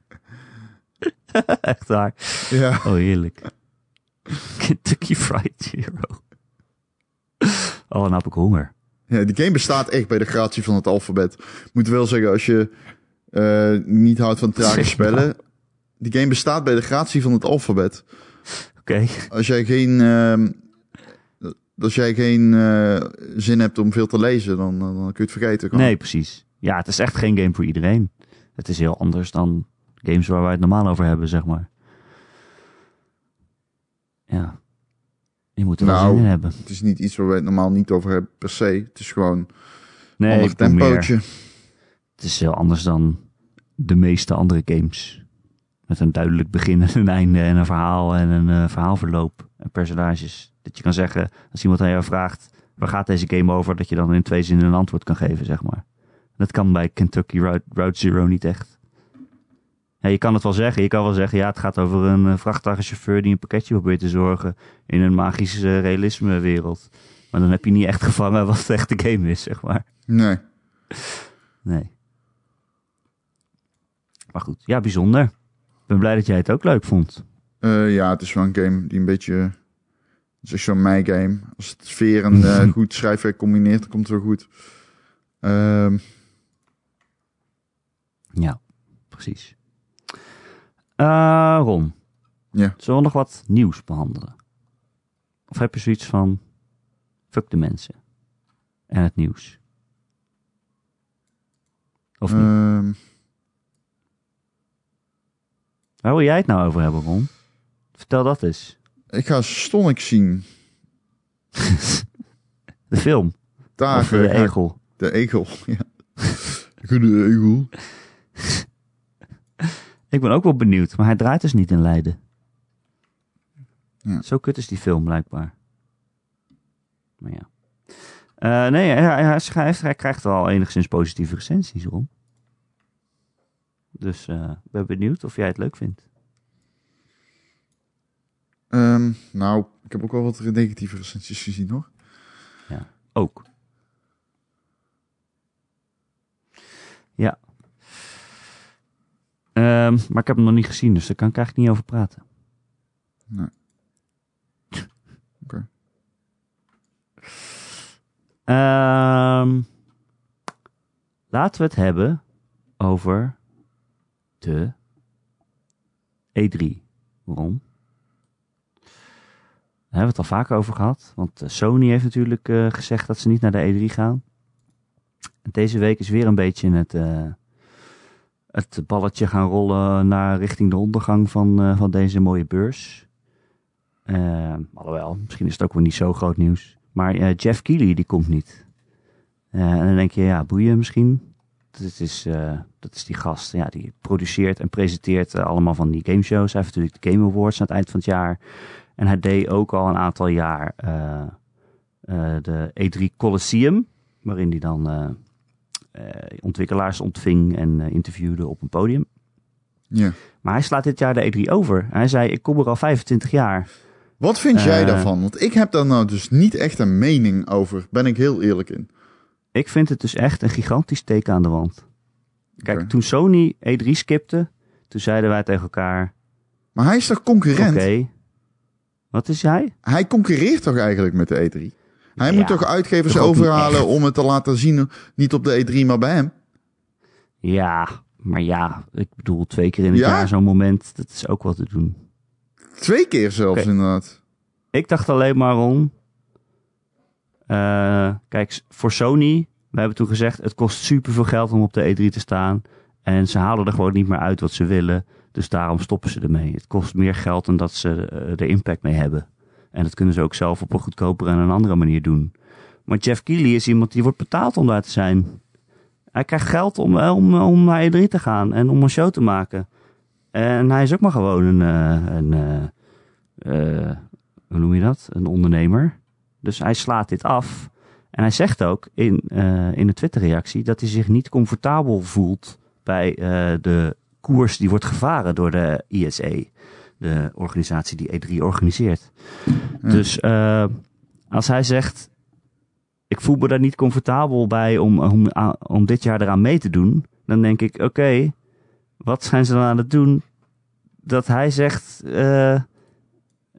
*laughs* Echt waar. Ja. Oh, heerlijk. Kentucky Fried Zero. Oh, dan heb ik honger. Ja, die game bestaat echt bij de gratie van het alfabet. Ik moet wel zeggen, als je eh, niet houdt van trage spellen... Die game bestaat bij de gratie van het alfabet. Oké. Als jij geen, ehm, als jij geen eh, zin hebt om veel te lezen, dan, dan kun je het vergeten. Nee, precies. Ja, het is echt geen game voor iedereen. Het is heel anders dan games waar wij het normaal over hebben, zeg maar. Ja. Je moet er wel Nou, zin in hebben. Het is niet iets waar we het normaal niet over hebben per se. Het is gewoon een Nee, ander tempootje. Het is heel anders dan de meeste andere games. Met een duidelijk begin en een einde en een verhaal en een eh, verhaalverloop en personages. Dat je kan zeggen, als iemand aan jou vraagt, waar gaat deze game over? Dat je dan in twee zinnen een antwoord kan geven, zeg maar. Dat kan bij Kentucky Route, Route Zero niet echt. Ja, je kan het wel zeggen. Je kan wel zeggen, ja, het gaat over een eh, vrachtwagenchauffeur die een pakketje probeert te zorgen in een magische eh, realisme wereld. Maar dan heb je niet echt gevangen wat de echte game is, zeg maar. Nee. Nee. Maar goed, ja, bijzonder. Ik ben blij dat jij het ook leuk vond. Eh, ja, het is wel een game die een beetje... Het is zo'n mij-game. Als het sfeer en *laughs* goed schrijfwerk combineert, dan komt het wel goed. Ehm, Ja, precies. Eh Ron, Ja. zullen we nog wat nieuws behandelen? Of heb je zoiets van, fuck de mensen en het nieuws? Of niet? ehm, Waar wil jij het nou over hebben, Ron? Vertel dat eens. ik ga Sonic zien. *laughs* De film, of de egel. De egel, *laughs* ja. De egel. Ik ben ook wel benieuwd, maar hij draait dus niet in Leiden. Ja. Zo kut is die film blijkbaar. Maar ja. Eh, nee, hij, hij, schrijft, hij krijgt wel enigszins positieve recensies om. Dus eh, ik ben benieuwd of jij het leuk vindt. Ehm, nou, ik heb ook wel wat negatieve recensies gezien, hoor. Ook. Ja. Ehm, maar ik heb hem nog niet gezien, dus daar kan ik eigenlijk niet over praten. Nee. *laughs* Oké. Ehm, laten we het hebben over de E3. Waarom? Daar hebben we het al vaker over gehad. Want eh, Sony heeft natuurlijk eh, gezegd dat ze niet naar de E3 gaan. En deze week is weer een beetje het, eh, het balletje gaan rollen naar richting de ondergang van, eh, van deze mooie beurs. Ehm, alhoewel, misschien is het ook wel niet zo groot nieuws. Maar eh, Jeff Keighley, die komt niet. Eh, en dan denk je, ja, boeien misschien. Dat is, eh, dat is die gast, ja, die produceert en presenteert eh, allemaal van die gameshows. Hij heeft natuurlijk de Game Awards aan het eind van het jaar. En hij deed ook al een aantal jaar eh, eh, de E3 Colosseum. Waarin hij dan eh, eh, ontwikkelaars ontving en eh, interviewde op een podium. Ja. Maar hij slaat dit jaar de E3 over. Hij zei, ik kom er al 25 jaar. Wat vind jij Eh. daarvan? Want ik heb daar nou dus niet echt een mening over. Ben ik heel eerlijk in. Ik vind het dus echt een gigantisch teken aan de wand. Kijk, Oké. toen Sony E3 skipte, toen zeiden wij tegen elkaar, Maar hij is toch oké, concurrent? wat is hij? Hij concurreert toch eigenlijk met de E3? Hij Ja, moet toch uitgevers toch overhalen om het te laten zien, niet op de E3, maar bij hem? Ja, maar ja, ik bedoel, twee keer in het Ja? jaar zo'n moment, dat is ook wat te doen. Twee keer zelfs inderdaad. Ik dacht alleen maar om, eh, kijk, voor Sony, we hebben toen gezegd, het kost superveel geld om op de E3 te staan. En ze halen er gewoon niet meer uit wat ze willen. Dus daarom stoppen ze ermee. Het kost meer geld dan dat ze eh, er impact mee hebben. En dat kunnen ze ook zelf op een goedkopere en een andere manier doen. Maar Jeff Keighley is iemand die wordt betaald om daar te zijn. Hij krijgt geld om, eh, om, om naar E3 te gaan en om een show te maken. En hij is ook maar gewoon een, eh, een eh, hoe noem je dat? Een ondernemer. Dus hij slaat dit af. En hij zegt ook in, uh, in een Twitter-reactie dat hij zich niet comfortabel voelt bij de koers die wordt gevaren door de ISE, de organisatie die E3 organiseert. Dus uh, als hij zegt, ik voel me daar niet comfortabel bij om, om, om dit jaar eraan mee te doen, dan denk ik, oké, okay, wat zijn ze dan aan het doen? Dat hij zegt, uh,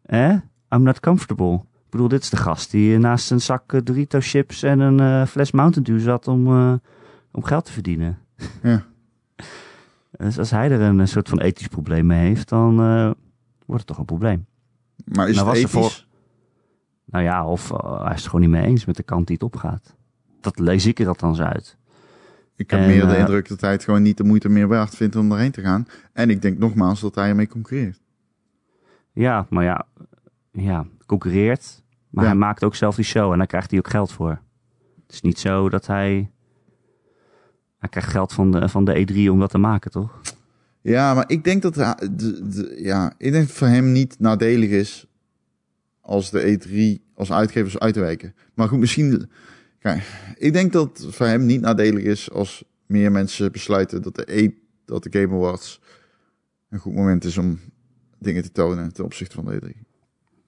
eh, I'm not comfortable. Ik bedoel, dit is de gast die naast een zak Dorito chips en een uh, fles Mountain Dew zat om, uh, om geld te verdienen. Ja. *laughs* dus als hij er een, soort van ethisch probleem mee heeft, dan wordt het toch een probleem. Maar is nou, het ethisch? Voor... Nou ja, of hij is het gewoon niet mee eens met de kant die het opgaat. Dat lees ik er althans uit. Ik heb en, meer de indruk dat hij het gewoon niet de moeite meer waard vindt om erheen te gaan. En ik denk nogmaals dat hij ermee concurreert. Ja, maar ja, ja concurreert. Maar ja. hij maakt ook zelf die show en daar krijgt hij ook geld voor. Het is niet zo dat hij... Hij krijgt geld van de, van de E3 om dat te maken, toch? Ja, maar ik denk dat, de, de, ja, ik denk voor hem niet nadelig is als de E3 als uitgevers uitwijken. Maar goed, misschien... Kijk, ik denk dat het voor hem niet nadelig is als meer mensen besluiten dat de, e, dat de Game Awards een goed moment is om dingen te tonen ten opzichte van de E3.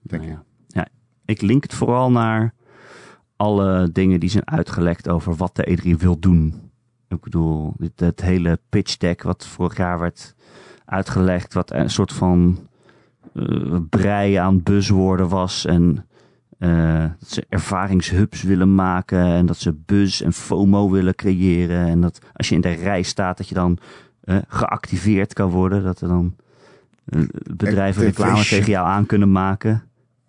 Denk nou ja. ja, ik link het vooral naar alle dingen die zijn uitgelekt over wat de E3 wil doen. Ik bedoel, dit, het hele pitch deck wat vorig jaar werd uitgelegd, wat een soort van uh, brei aan buzzwoorden was en uh, dat ze ervaringshubs willen maken en dat ze buzz en FOMO willen creëren en dat als je in de rij staat dat je dan uh, geactiveerd kan worden, dat er dan bedrijven reclame tegen jou aan kunnen maken.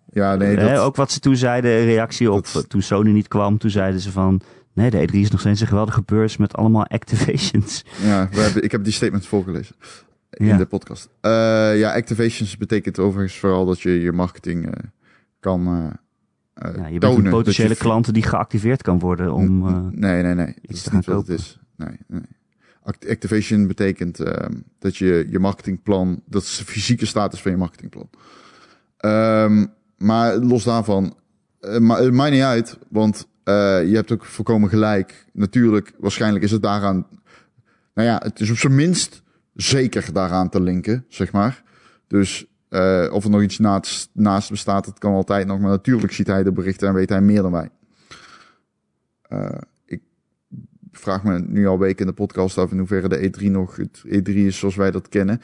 Ja, nee, dat... ook wat ze toen zeiden, reactie op dat... toen Sony niet kwam, toen zeiden ze van Nee, de E3 is nog steeds een geweldige beurs met allemaal activations. *laughs* Ja, we hebben, ik heb die statements voorgelezen in ja. de podcast. Uh, ja, activations betekent overigens vooral dat je je marketing uh, kan uh, ja, je bent een potentiële klanten die geactiveerd kan worden om Nee, nee, nee. Dat is niet wat het is. Nee, nee. Activation betekent ehm, dat je je marketingplan, dat is de fysieke status van je marketingplan. Um, maar los daarvan, maar het maakt niet uit, want je hebt ook volkomen gelijk. Natuurlijk, waarschijnlijk is het daaraan. Nou ja, het is op zijn minst zeker daaraan te linken, zeg maar. Dus uh, of er nog iets naast, naast bestaat, dat kan altijd nog. Maar natuurlijk ziet hij de berichten en weet hij meer dan wij. Uh, ik vraag me nu al weken in de podcast af in hoeverre de E3 nog het E3 is zoals wij dat kennen.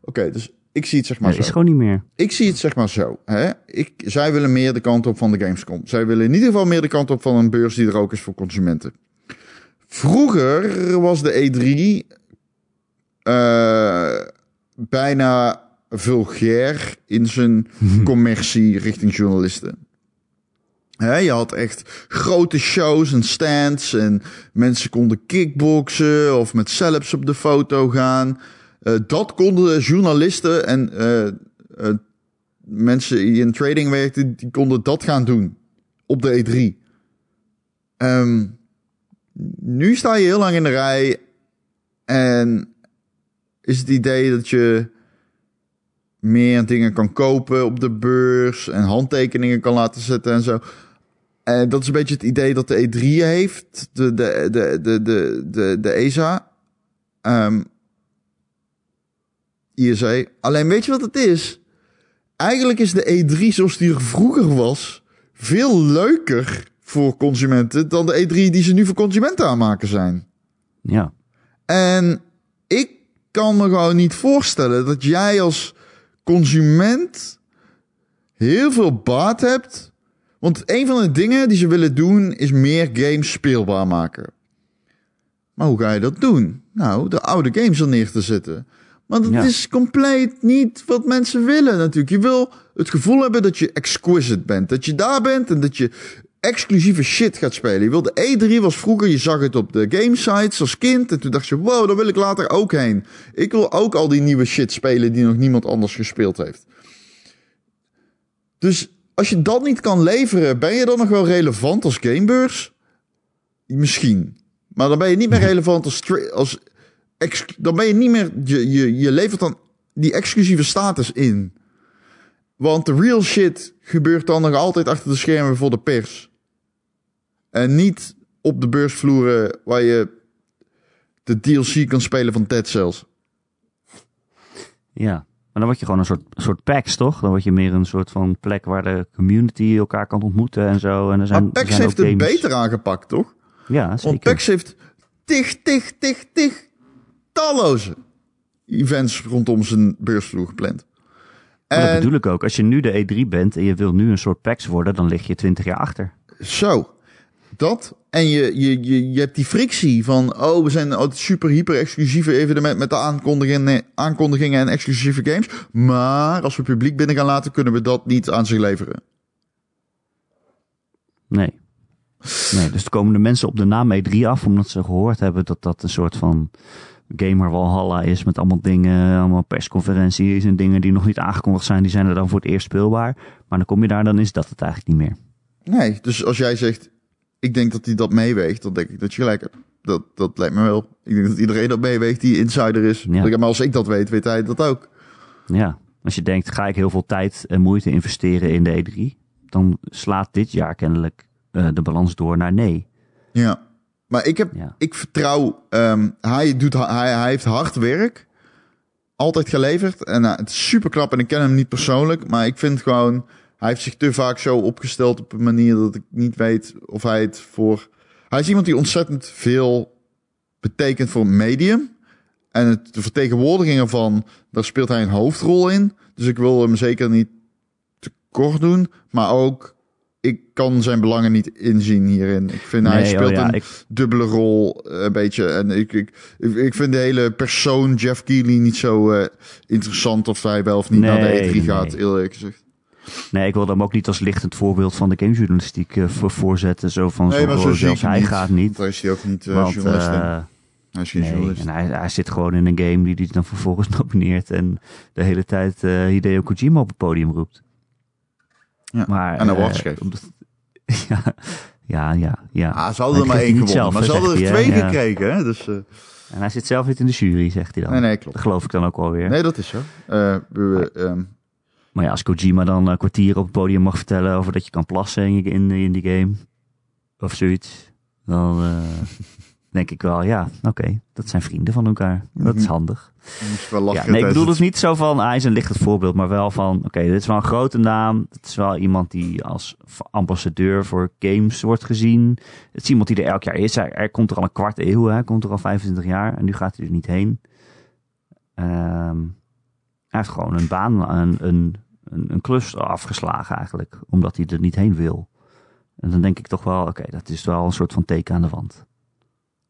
Oké, dus ik zie het zeg maar zo. is gewoon niet meer. Ik zie het zeg maar zo. Hè? Ik, zij willen meer de kant op van de Gamescom. Zij willen in ieder geval meer de kant op van een beurs die er ook is voor consumenten. Vroeger was de E3 uh, bijna vulgair in zijn *laughs* commercie richting journalisten. He, je had echt grote shows en stands en mensen konden kickboksen of met celebs op de foto gaan. Uh, dat konden journalisten en uh, uh, mensen die in trading werkten, die konden dat gaan doen op de E3. Um, ehm, nu sta je heel lang in de rij en is het idee dat je meer dingen kan kopen op de beurs en handtekeningen kan laten zetten en zo. En dat is een beetje het idee dat de E3 heeft, de, de, de, de, de, de, de ESA. Um, ISA. Alleen weet je wat het is? Eigenlijk is de E3 zoals die er vroeger was veel leuker voor consumenten dan de E3 die ze nu voor consumenten aanmaken zijn. Ja. En ik kan me gewoon niet voorstellen dat jij als consument heel veel baat hebt. Want een van de dingen die ze willen doen is meer games speelbaar maken. Maar hoe ga je dat doen? Nou, de oude games er neer te zetten. Want het is compleet niet wat mensen willen natuurlijk. Je wil het gevoel hebben dat je exquisite bent. Dat je daar bent en dat je exclusieve shit gaat spelen. Je wilde E3 was vroeger, je zag het op de game sites als kind. En toen dacht je, wow, daar wil ik later ook heen. Ik wil ook al die nieuwe shit spelen die nog niemand anders gespeeld heeft. Dus als je dat niet kan leveren, ben je dan nog wel relevant als gamebeurs? Misschien. Maar dan ben je niet meer *laughs* relevant als, als dan ben je niet meer, je, je, je levert dan die exclusieve status in. Want de real shit gebeurt dan nog altijd achter de schermen voor de pers. En niet op de beursvloeren waar je de DLC kan spelen van Dead Cells. Ja. Maar dan word je gewoon een soort, soort packs, toch? Dan word je meer een soort van plek waar de community elkaar kan ontmoeten en zo. En er zijn, Maar PAX er zijn heeft het beter aangepakt, toch? Ja, Want zeker. PAX heeft tig, tig, tig, tig talloze events rondom zijn beursvloer gepland. Maar dat En bedoel ik ook. Als je nu de E3 bent en je wil nu een soort PAX worden, dan lig je 20 jaar achter. zo, dat. En je, je, je, je hebt die frictie van, oh, we zijn een super hyper exclusieve evenement met de aankondigingen, aankondigingen en exclusieve games. Maar als we publiek binnen gaan laten, kunnen we dat niet aan zich leveren. Nee. Nee, dus er komen de mensen op de naam E3 af, omdat ze gehoord hebben dat dat een soort van gamer Valhalla is met allemaal dingen, allemaal persconferenties en dingen die nog niet aangekondigd zijn, die zijn er dan voor het eerst speelbaar. Maar dan kom je daar, dan is dat het eigenlijk niet meer. Nee, dus als jij zegt, ik denk dat hij dat meeweegt, dan denk ik dat je gelijk hebt. Dat, dat lijkt me wel. Ik denk dat iedereen dat meeweegt die insider is. Ja. Maar als ik dat weet, weet hij dat ook. Ja, als je denkt, ga ik heel veel tijd en moeite investeren in de E3, dan slaat dit jaar kennelijk eh, de balans door naar nee. Ja. Maar ik, heb, Ja. ik vertrouw, ehm, hij, doet, hij, hij heeft hard werk. Altijd geleverd. En nou, het is super knap en ik ken hem niet persoonlijk. Maar ik vind gewoon, hij heeft zich te vaak zo opgesteld op een manier dat ik niet weet of hij het voor... Hij is iemand die ontzettend veel betekent voor een medium. En het, de vertegenwoordiging ervan, daar speelt hij een hoofdrol in. Dus ik wil hem zeker niet tekort doen. Maar ook, ik kan zijn belangen niet inzien hierin. Ik vind hij oh speelt ja, een ik, dubbele rol, eh, een beetje. En ik, ik, ik, vind de hele persoon Jeff Keighley niet zo eh, interessant of hij wel of niet naar de E3 nee. gaat, heel eerlijk gezegd. nee, ik wil hem ook niet als lichtend voorbeeld van de gamejournalistiek voor voorzetten. Zo van, Nee, zo, maar oh, zo zelfs hij niet. gaat niet. Daar is hij ook niet eh, Want, journalist in. Hij is geen nee, journalist. en hij, hij zit gewoon in een game die hij dan vervolgens *laughs* nomineert en de hele tijd Hideo Kojima op het podium roept. Ja, maar, en awards geeft. omdat- ja, ja, ja, ja. Ah, ze hadden er Maar maar één gewonnen. Maar ze hadden er twee hè? gekregen, hè? Dus, eh, En hij zit zelf niet in de jury, zegt hij dan. nee, nee, klopt. Dat geloof ik dan ook wel weer. Nee, dat is zo. Eh, we, ehm, Maar ja, als Kojima dan een kwartier op het podium mag vertellen over dat je kan plassen in, in, in die game, of zoiets, dan eh, *laughs* denk ik wel, ja, oké, dat zijn vrienden van elkaar. Dat is Mhm. handig. wel Ja, nee, ik bedoel het- dus niet zo van, hij is een lichtend voorbeeld, maar wel van, oké, dit is wel een grote naam. Het is wel iemand die als ambassadeur voor games wordt gezien. Het is iemand die er elk jaar is. Hij, er komt er al een kwart eeuw, hè, komt er al 25 jaar en nu gaat hij er niet heen. Ehm, hij heeft gewoon een baan, een, een, een, een klus afgeslagen eigenlijk, omdat hij er niet heen wil. En dan denk ik toch wel, oké, dat is wel een soort van teken aan de wand.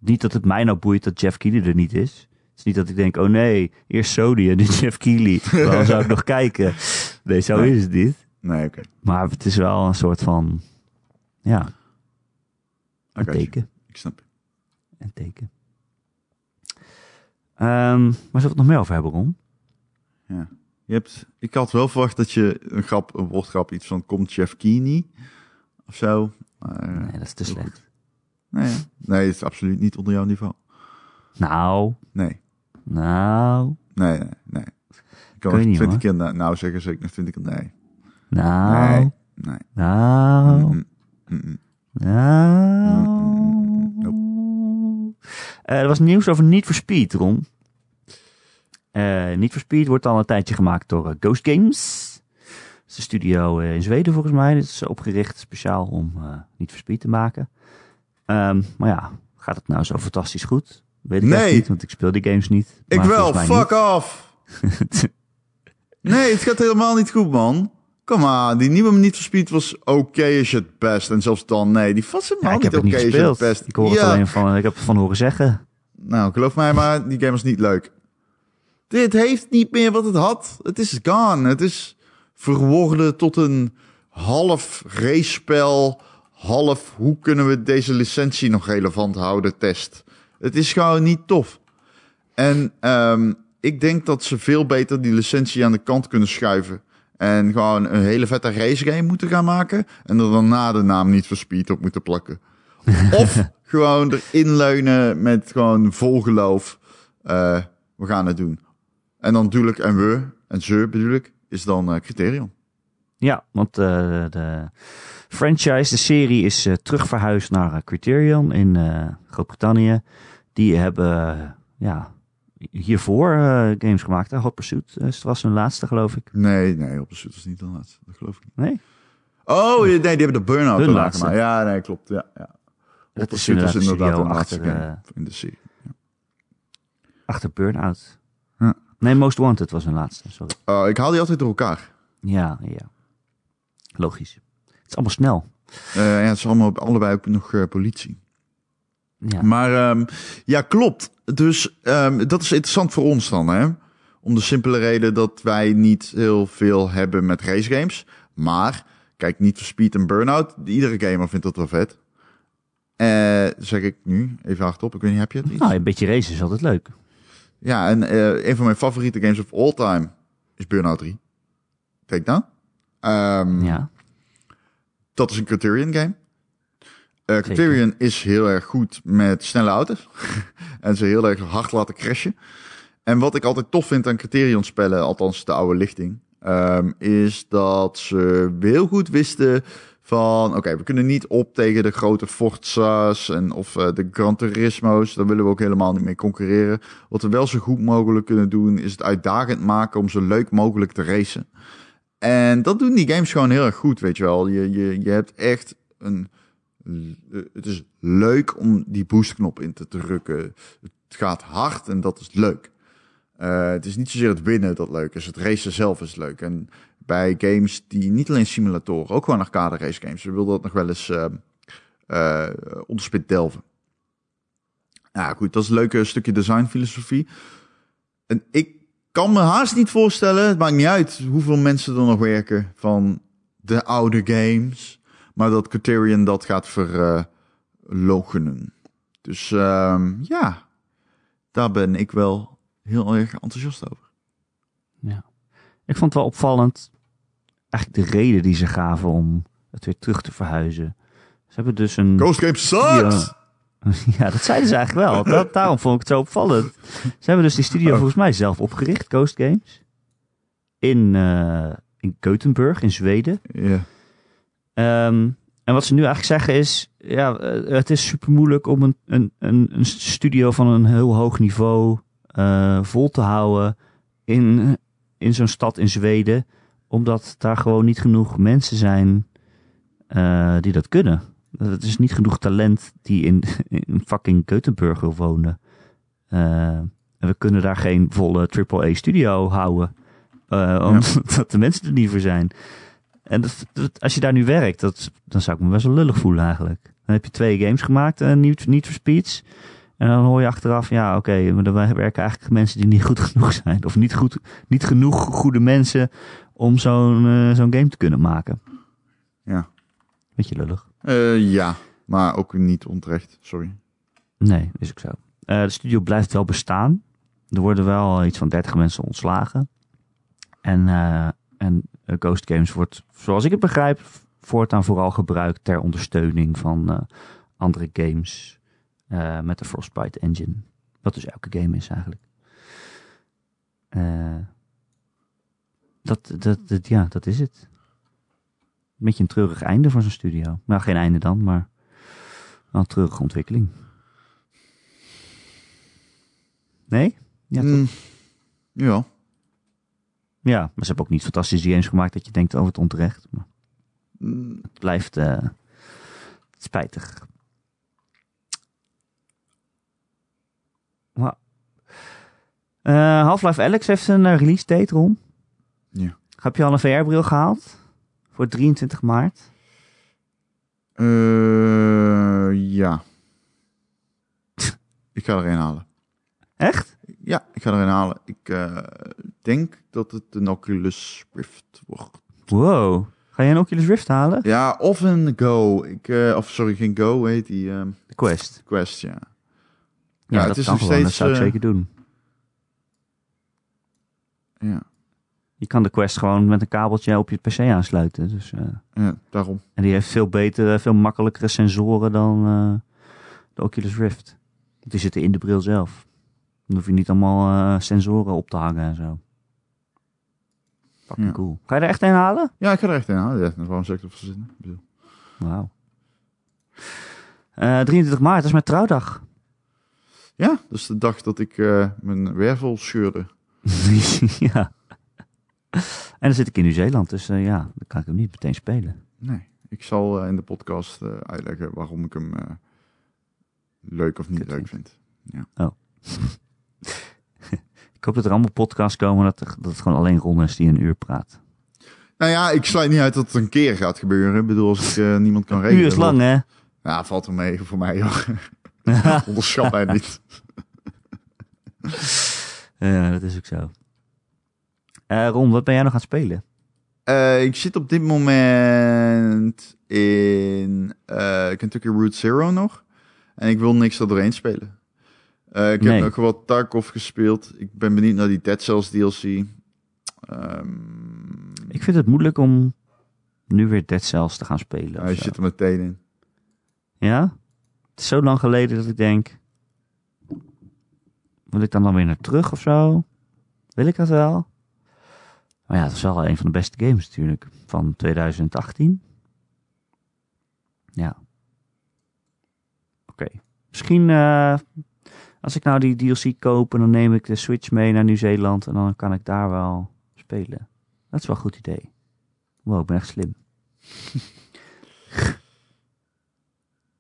Niet dat het mij nou boeit dat Jeff Keighley er niet is. Het is niet dat ik denk, oh nee, eerst Sony en nu *laughs* Jeff Keighley. Dan zou ik nog kijken. Nee, zo Nee. is het niet. Nee, oké. Maar het is wel een soort van, ja, een teken. Ik snap je. Een teken. Ehm waar zullen we het nog meer over hebben, Ron? Ja. Je hebt, ik had wel verwacht dat je een grap, een woordgrap, iets van komt Jeff Keeney of zo. Maar, Nee, dat is te slecht. Nee, nee, het is absoluut niet onder jouw niveau. Nou, Nee, nou, nee, nee. nee. Ik kan nog niet, twintig keer na- nou zeggen, zeg ik nog twintig keer nee. nou, Nee, nee. nou, Mm, mm, mm. nou. Nope. Eh, er was nieuws over Need for Speed, Ron. Eh Need for Speed wordt al een tijdje gemaakt door eh, Ghost Games. Dat is een studio in Zweden volgens mij. Dit is opgericht speciaal om Need for Speed te maken. Ehm, maar ja, gaat het nou zo fantastisch goed? Weet ik Nee. niet, want ik speel die games niet. Ik wel, fuck off! *laughs* Nee, het gaat helemaal niet goed, man. Kom maar, die nieuwe for Speed was oké als je het best. En zelfs dan, nee, die was ja, helemaal ik niet oké als je het best. Ik hoor het alleen van, ik heb het van horen zeggen. Nou, geloof mij maar, die game is niet leuk. Dit heeft niet meer wat het had. Het is gone. Het is verworden tot een half race-spel. Half, hoe kunnen we deze licentie nog relevant houden, test. Het is gewoon niet tof. En ehm, ik denk dat ze veel beter die licentie aan de kant kunnen schuiven. En gewoon een hele vette racegame moeten gaan maken. En er daarna de naam niet voor Speed op moeten plakken. *laughs* Of gewoon erin leunen met gewoon vol geloof. eh, we gaan het doen. En dan ik, en we, en ze bedoel ik, is dan eh criterion. Ja, want uh, de franchise, de serie is uh, terugverhuisd naar Criterion in Groot-Brittannië. Die hebben ja, hiervoor games gemaakt. Hè? Hot Pursuit het was hun laatste, geloof ik. Nee, nee, Hot Pursuit was niet de laatste. Dat geloof ik niet. Nee? Oh, nee, die hebben de Burnout gemaakt. ja, nee, klopt. Ja, ja. Hot is Pursuit was inderdaad de de laatste game eh, in de serie. Achter Burnout. Ja. Nee, Most Wanted was hun laatste, sorry. Uh, ik haal die altijd door elkaar. Ja, ja. Logisch. Het is allemaal snel. Uh, ja, het is allemaal allebei ook nog uh, politie. Ja. Maar um, ja, klopt. Dus um, dat is interessant voor ons dan, hè? Om de simpele reden dat wij niet heel veel hebben met racegames. Maar, kijk, niet voor Speed en Burnout. Iedere gamer vindt dat wel vet. Uh, zeg ik nu, even hardop. Ik weet niet, heb je het? Iets? Nou, een beetje race is altijd leuk. Ja, en uh, een van mijn favoriete games of all time is Burnout 3. Kijk dan. Um, ja. Dat is een Criterion game. Uh, Criterion is heel erg goed met snelle auto's. *laughs* en ze heel erg hard laten crashen. En wat ik altijd tof vind aan Criterion spellen, althans de oude lichting, um, is dat ze heel goed wisten van, oké, okay, we kunnen niet op tegen de grote Forza's en of uh, de Gran Turismo's. Daar willen we ook helemaal niet mee concurreren. Wat we wel zo goed mogelijk kunnen doen, is het uitdagend maken om zo leuk mogelijk te racen. En dat doen die games gewoon heel erg goed, weet je wel. Je, je, je hebt echt een... Het is leuk om die boostknop in te drukken. Het gaat hard en dat is leuk. Uh, het is niet zozeer het winnen dat leuk is. Het racen zelf is leuk. En bij games die niet alleen simulatoren, ook gewoon arcade race games. We wilden dat nog wel eens uh, uh, onderspit delven. Ja, goed, dat is een leuke stukje designfilosofie. En ik kan me haast niet voorstellen, het maakt niet uit hoeveel mensen er nog werken van de oude games, maar dat Criterion dat gaat verlogenen. dus uh, ja, daar ben ik wel heel erg enthousiast over. Ja. Ik vond het wel opvallend, eigenlijk de reden die ze gaven om het weer terug te verhuizen. Ze hebben dus een... Ghost Game sucks! *laughs* Ja, dat zeiden ze eigenlijk wel. Dat, daarom vond ik het zo opvallend. Ze hebben dus die studio volgens mij zelf opgericht, Ghost Games. In, uh, in Gothenburg, in Zweden. Ja. Um, en wat ze nu eigenlijk zeggen is, ja, uh, het is super moeilijk om een, een, een, een studio van een heel hoog niveau uh, vol te houden in, in zo'n stad in Zweden. Omdat daar gewoon niet genoeg mensen zijn uh, die dat kunnen. Het is niet genoeg talent die in, in fucking wil wonen. Uh, en we kunnen daar geen volle AAA studio houden. Uh, omdat ja. *laughs* de mensen er niet voor zijn. En dat, dat, als je daar nu werkt, dat, dan zou ik me best wel lullig voelen eigenlijk. Dan heb je twee games gemaakt, uh, niet, niet voor Speeds. En dan hoor je achteraf, ja oké, okay, maar wij werken eigenlijk mensen die niet goed genoeg zijn. Of niet, goed, niet genoeg goede mensen om zo'n uh, zo'n game te kunnen maken. Ja. Beetje lullig. Uh, ja, maar ook niet onterecht, sorry. Nee, is ook zo. Uh, de studio blijft wel bestaan. Er worden wel iets van 30 mensen ontslagen. En, uh, en Ghost Games wordt, zoals ik het begrijp, voortaan vooral gebruikt ter ondersteuning van andere games met de Frostbite engine. Wat dus elke game is eigenlijk. dat, dat, dat, ja, dat is het een beetje een treurig einde voor zo'n studio. Nou, geen einde dan, maar wel een treurige ontwikkeling. Nee? Ja, mm, ja. Ja, maar ze hebben ook niet fantastische games gemaakt dat je denkt over het onterecht. Maar mm. het blijft uh, spijtig. Uh, Half-Life Alex heeft een uh, release date, Ron. Ja. Heb je al een VR-bril gehaald? Voor 23 maart? Uh, ja. *laughs* ik ga er een halen. Echt? Ja, ik ga er een halen. Ik uh, denk dat het een Oculus Rift wordt. Wow. Ga je een Oculus Rift halen? Ja, of een Go. Ik, uh, of sorry, geen Go, heet die. Um, de Quest. Quest, ja. Ja, ja het is nog steeds. Dat zou ik zeker doen. Ja. Je kan de Quest gewoon met een kabeltje op je PC aansluiten. Dus, uh, ja, daarom. En die heeft veel betere, veel makkelijkere sensoren dan uh, de Oculus Rift. Die zitten in de bril zelf. Dan hoef je niet allemaal uh, sensoren op te hangen en zo. Fucking Ja. cool. Ga je er echt een halen? Ja, ik ga er echt in halen. Ja, waarom zou ik Wauw. Eh 23 maart, dat is mijn trouwdag. Ja, dat is de dag dat ik eh, mijn wervel scheurde. *laughs* ja. En dan zit ik in Nieuw-Zeeland, dus eh, ja, dan kan ik hem niet meteen spelen. Nee, ik zal eh, in de podcast eh, uitleggen waarom ik hem leuk of niet Kut leuk vind. vind. *laughs* Ik hoop dat er allemaal podcasts komen dat, er, dat het gewoon alleen Ron is die een uur praat. Nou ja, ik sluit niet uit dat het een keer gaat gebeuren. Ik bedoel, als ik niemand kan Een regelen. uur is lang, hè? Ja, valt er mee voor mij, joh. *laughs* Onderschat mij niet. ja, dat is ook zo. Eh, Ron, wat ben jij nog aan het spelen? Eh, ik zit op dit moment in eh, Kentucky Route Zero nog. En ik wil niks er doorheen spelen. Ik heb nog wat Tarkov gespeeld. Ik ben benieuwd naar die Dead Cells DLC. Ehm, Ik vind het moeilijk om nu weer Dead Cells te gaan spelen. hij zit er meteen in. Ja? Het is zo lang geleden dat ik denk... Wil ik dan dan weer naar terug of zo? Wil ik dat wel? Maar ja, het is wel een van de beste games natuurlijk. Van 2018. Ja. Oké. Misschien eh, als ik nou die DLC koop... en dan neem ik de Switch mee naar Nieuw-Zeeland... en dan kan ik daar wel spelen. Dat is wel een goed idee. Wow, ik ben echt slim.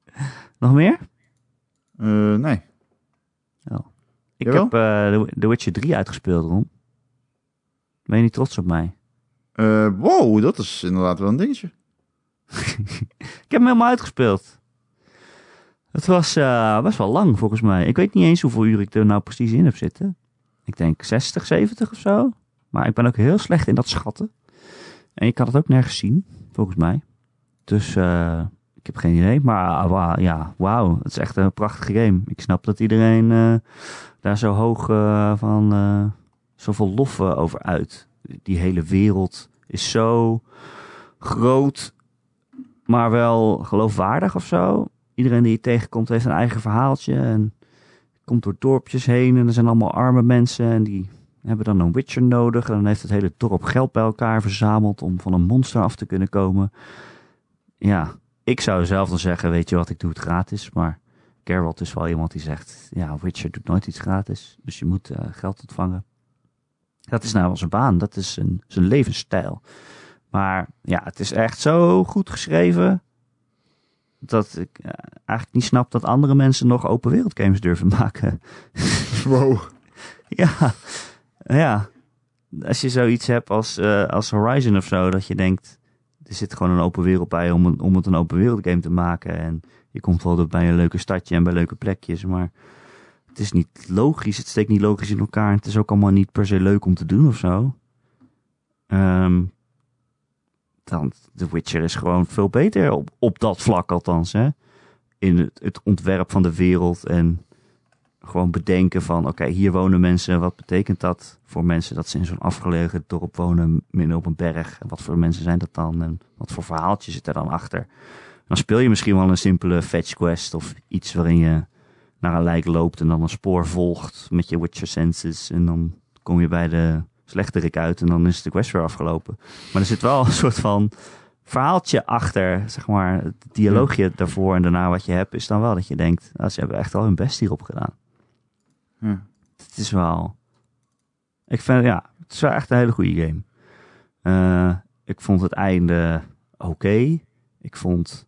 *laughs* Nog meer? Eh, nee. Ik Jawel? heb The- The Witcher 3 uitgespeeld, Ron. Ben je niet trots op mij? Eh, wow, dat is inderdaad wel een dingetje. *laughs* Ik heb hem helemaal uitgespeeld. Het was best wel lang, volgens mij. Ik weet niet eens hoeveel uur ik er nou precies in heb zitten. Ik denk 60, 70 of zo. Maar ik ben ook heel slecht in dat schatten. En ik kan het ook nergens zien, volgens mij. Dus eh, ik heb geen idee. Maar wa- ja, wauw. Het is echt een prachtige game. Ik snap dat iedereen daar zo hoog van... zoveel lof eh, over uit. Die hele wereld is zo groot, maar wel geloofwaardig of zo. Iedereen die je tegenkomt heeft een eigen verhaaltje en komt door dorpjes heen en er zijn allemaal arme mensen en die hebben dan een witcher nodig. En dan heeft het hele dorp geld bij elkaar verzameld om van een monster af te kunnen komen. Ja, ik zou zelf dan zeggen, weet je wat, ik doe het gratis. Maar Geralt is wel iemand die zegt, ja, Witcher doet nooit iets gratis. Dus je moet eh, geld ontvangen. Dat is nou wel zijn baan, dat is zijn, zijn levensstijl. Maar ja, het is echt zo goed geschreven. Dat ik eh, eigenlijk niet snap dat andere mensen nog open wereld games durven maken. *laughs* Wow. ja, ja. Als je zoiets hebt als, eh, als Horizon of zo, dat je denkt, er zit gewoon een open wereld bij om, een- om het een open wereld game te maken. En je komt wel bij een leuke stadje en bij leuke plekjes, maar het is niet logisch. Het steekt niet logisch in elkaar. Het is ook allemaal niet per se leuk om te doen of zo. Ehm, dan, The Witcher is gewoon veel beter op, op dat vlak althans. Hè? In het, het ontwerp van de wereld en gewoon bedenken van... oké, hier wonen mensen, wat betekent dat voor mensen... dat ze in zo'n afgelegen dorp wonen, midden op een berg? En wat voor mensen zijn dat dan? En wat voor verhaaltje zit er dan achter? Dan speel je misschien wel een simpele fetch quest... of iets waarin je naar een lijk loopt en dan een spoor volgt met je Witcher senses... en dan kom je bij de slechterik uit en dan is de quest weer afgelopen. Maar er zit wel *laughs* een soort van verhaaltje achter, zeg maar, het dialoogje daarvoor en daarna wat je hebt, is dan wel dat je denkt, nou, ze hebben echt al hun best hierop gedaan. Ja. Het is wel, ik vind, ja, het is wel echt een hele goede game. Eh, ik vond het einde oké. Ik vond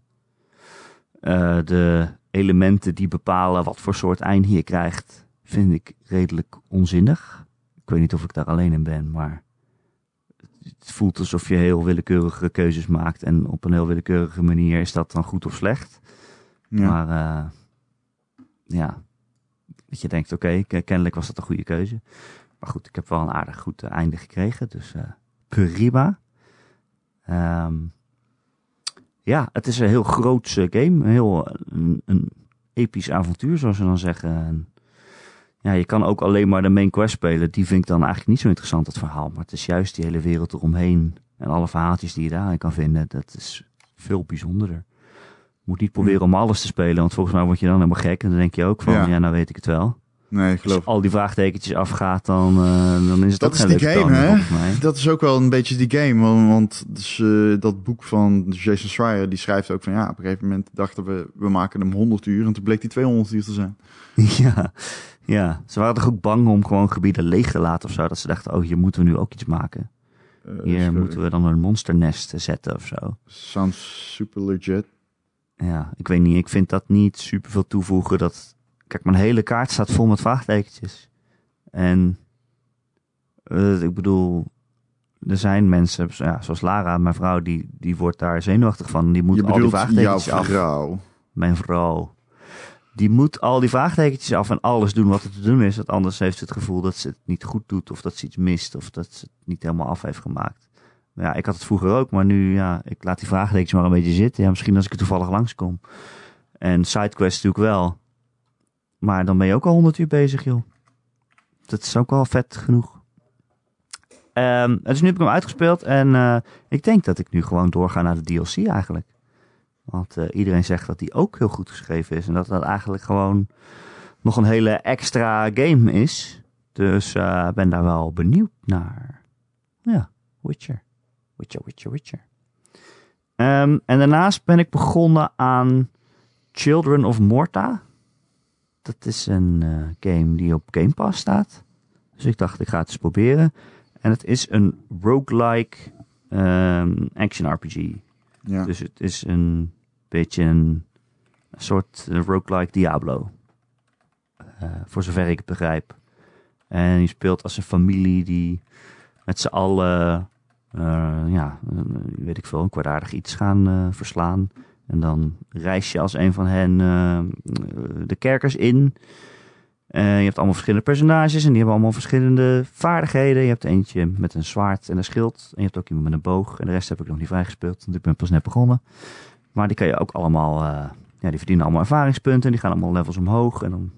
eh, de elementen die bepalen wat voor soort einde je krijgt, vind ik redelijk onzinnig. Ik weet niet of ik daar alleen in ben, maar het voelt alsof je heel willekeurige keuzes maakt. En op een heel willekeurige manier is dat dan goed of slecht. Ja. Maar eh, ja, dat je denkt, oké, ke- kennelijk was dat een goede keuze. Maar goed, ik heb wel een aardig goed eh, einde gekregen, dus eh, prima. Ehm, ja, het is een heel groot game, een heel eh, een, een episch avontuur, zoals ze dan zeggen. En, ja, je kan ook alleen maar de main quest spelen. Die vind ik dan eigenlijk niet zo interessant, het verhaal. Maar het is juist die hele wereld eromheen. En alle verhaaltjes die je daarin kan vinden. Dat is veel bijzonderder. Je moet niet proberen om alles te spelen. Want volgens mij word je dan helemaal gek. En dan denk je ook van, Ja. ja, nou weet ik het wel. Nee, Als geloof je al die vraagtekentjes afgaat, dan, eh, dan is het Dat ook is die game, hè? Dat is ook wel een beetje die game. Want, want dus, eh, dat boek van Jason Schreier, die schrijft ook van ja, op een gegeven moment dachten we, we maken hem 100 uur. En toen bleek die 200 uur te zijn. *laughs* Ja, ja, ze waren toch ook bang om gewoon gebieden leeg te laten of zo. Dat ze dachten, oh, hier moeten we nu ook iets maken. Eh, Hier sorry. moeten we dan een monsternest zetten of zo. Sounds super legit. Ja, ik weet niet. Ik vind dat niet super veel toevoegen. Dat... Kijk, mijn hele kaart staat vol met vraagtekentjes. En eh, ik bedoel, er zijn mensen, ja, zoals Lara, mijn vrouw, die, die wordt daar zenuwachtig van. Die moet Je al die bedoelt jouw vraagtekentjes af. Mijn vrouw. Die moet al die vraagtekentjes af en alles doen wat er te doen is. Want anders heeft ze het gevoel dat ze het niet goed doet. Of dat ze iets mist. Of dat ze het niet helemaal af heeft gemaakt. Maar ja, ik had het vroeger ook. Maar nu, ja, ik laat die vraagtekens maar een beetje zitten. Ja, misschien als ik er toevallig langskom. En sidequests natuurlijk wel. Maar dan ben je ook al honderd uur bezig, joh. Dat is ook wel vet genoeg. Ehm, dus nu heb ik hem uitgespeeld. En eh, ik denk dat ik nu gewoon doorga naar de DLC eigenlijk. Want eh, iedereen zegt dat die ook heel goed geschreven is. En dat dat eigenlijk gewoon nog een hele extra game is. Dus ik ben daar wel benieuwd naar. Ja, Witcher. Witcher, Witcher, Witcher. Ehm, en daarnaast ben ik begonnen aan Children of Morta. Dat is een eh, game die op Game Pass staat. Dus ik dacht, ik ga het eens proberen. En het is een roguelike ehm, action RPG. Ja. Dus het is een beetje een, soort eh, roguelike Diablo. Eh, voor zover ik het begrijp. En je speelt als een familie die met z'n allen, eh, ja, weet ik veel, een kwaadaardig iets gaan verslaan. En dan reis je als een van hen eh, de kerkers in. Eh, je hebt allemaal verschillende personages en die hebben allemaal verschillende vaardigheden. Je hebt eentje met een zwaard en een schild. En je hebt ook iemand met een boog. En de rest heb ik nog niet vrijgespeeld, want ik ben pas net begonnen. Maar die kan je ook allemaal, eh, ja, die verdienen allemaal ervaringspunten. Die gaan allemaal levels omhoog. En dan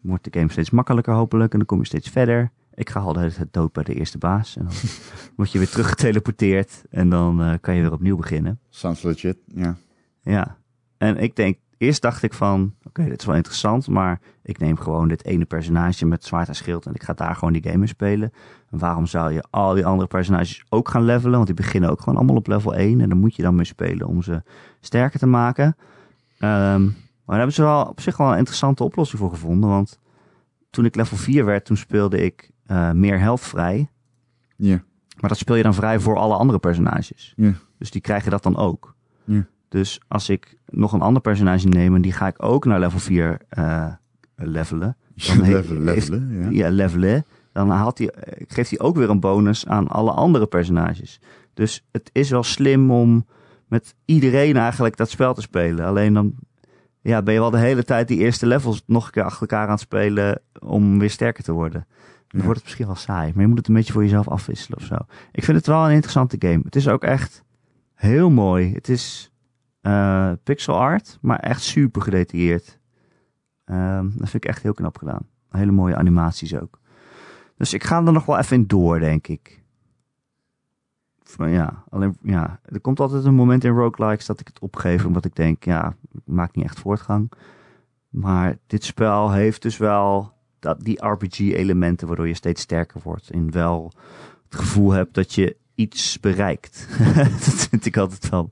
wordt de game steeds makkelijker hopelijk. En dan kom je steeds verder. Ik ga altijd het dood bij de eerste baas. En dan *laughs* word je weer teruggeteleporteerd. En dan eh, kan je weer opnieuw beginnen. Sounds legit, ja. Ja, en ik denk, eerst dacht ik van, oké, dit is wel interessant, maar ik neem gewoon dit ene personage met zwaard en schild en ik ga daar gewoon die game in spelen. En waarom zou je al die andere personages ook gaan levelen? Want die beginnen ook gewoon allemaal op level 1 en dan moet je dan mee spelen om ze sterker te maken. Ehm, maar daar hebben ze wel op zich wel een interessante oplossing voor gevonden, want toen ik level 4 werd, toen speelde ik eh, meer health vrij. Ja. Maar dat speel je dan vrij voor alle andere personages. Ja. Dus die krijgen dat dan ook. Ja. Dus als ik nog een ander personage neem en die ga ik ook naar level 4 eh, levelen. *laughs* Dan he- Levelen, levelen, ja. Ja, levelen. Dan haalt hij, eh, geeft hij ook weer een bonus aan alle andere personages. Dus het is wel slim om met iedereen eigenlijk dat spel te spelen. Alleen dan ja, ben je wel de hele tijd die eerste levels nog een keer achter elkaar aan het spelen om weer sterker te worden. Dan Ja. wordt het misschien wel saai, maar je moet het een beetje voor jezelf afwisselen of zo. Ik vind het wel een interessante game. Het is ook echt heel mooi. Het is eh, pixel art, maar echt super gedetailleerd. Ehm, dat vind ik echt heel knap gedaan. Hele mooie animaties ook. Dus ik ga er nog wel even in door, denk ik. Van, ja, alleen, ja, er komt altijd een moment in roguelikes dat ik het opgeef, omdat ik denk, ja, maakt niet echt voortgang. Maar dit spel heeft dus wel dat, die RPG-elementen waardoor je steeds sterker wordt. En wel het gevoel hebt dat je iets bereikt. *laughs* dat vind ik altijd wel,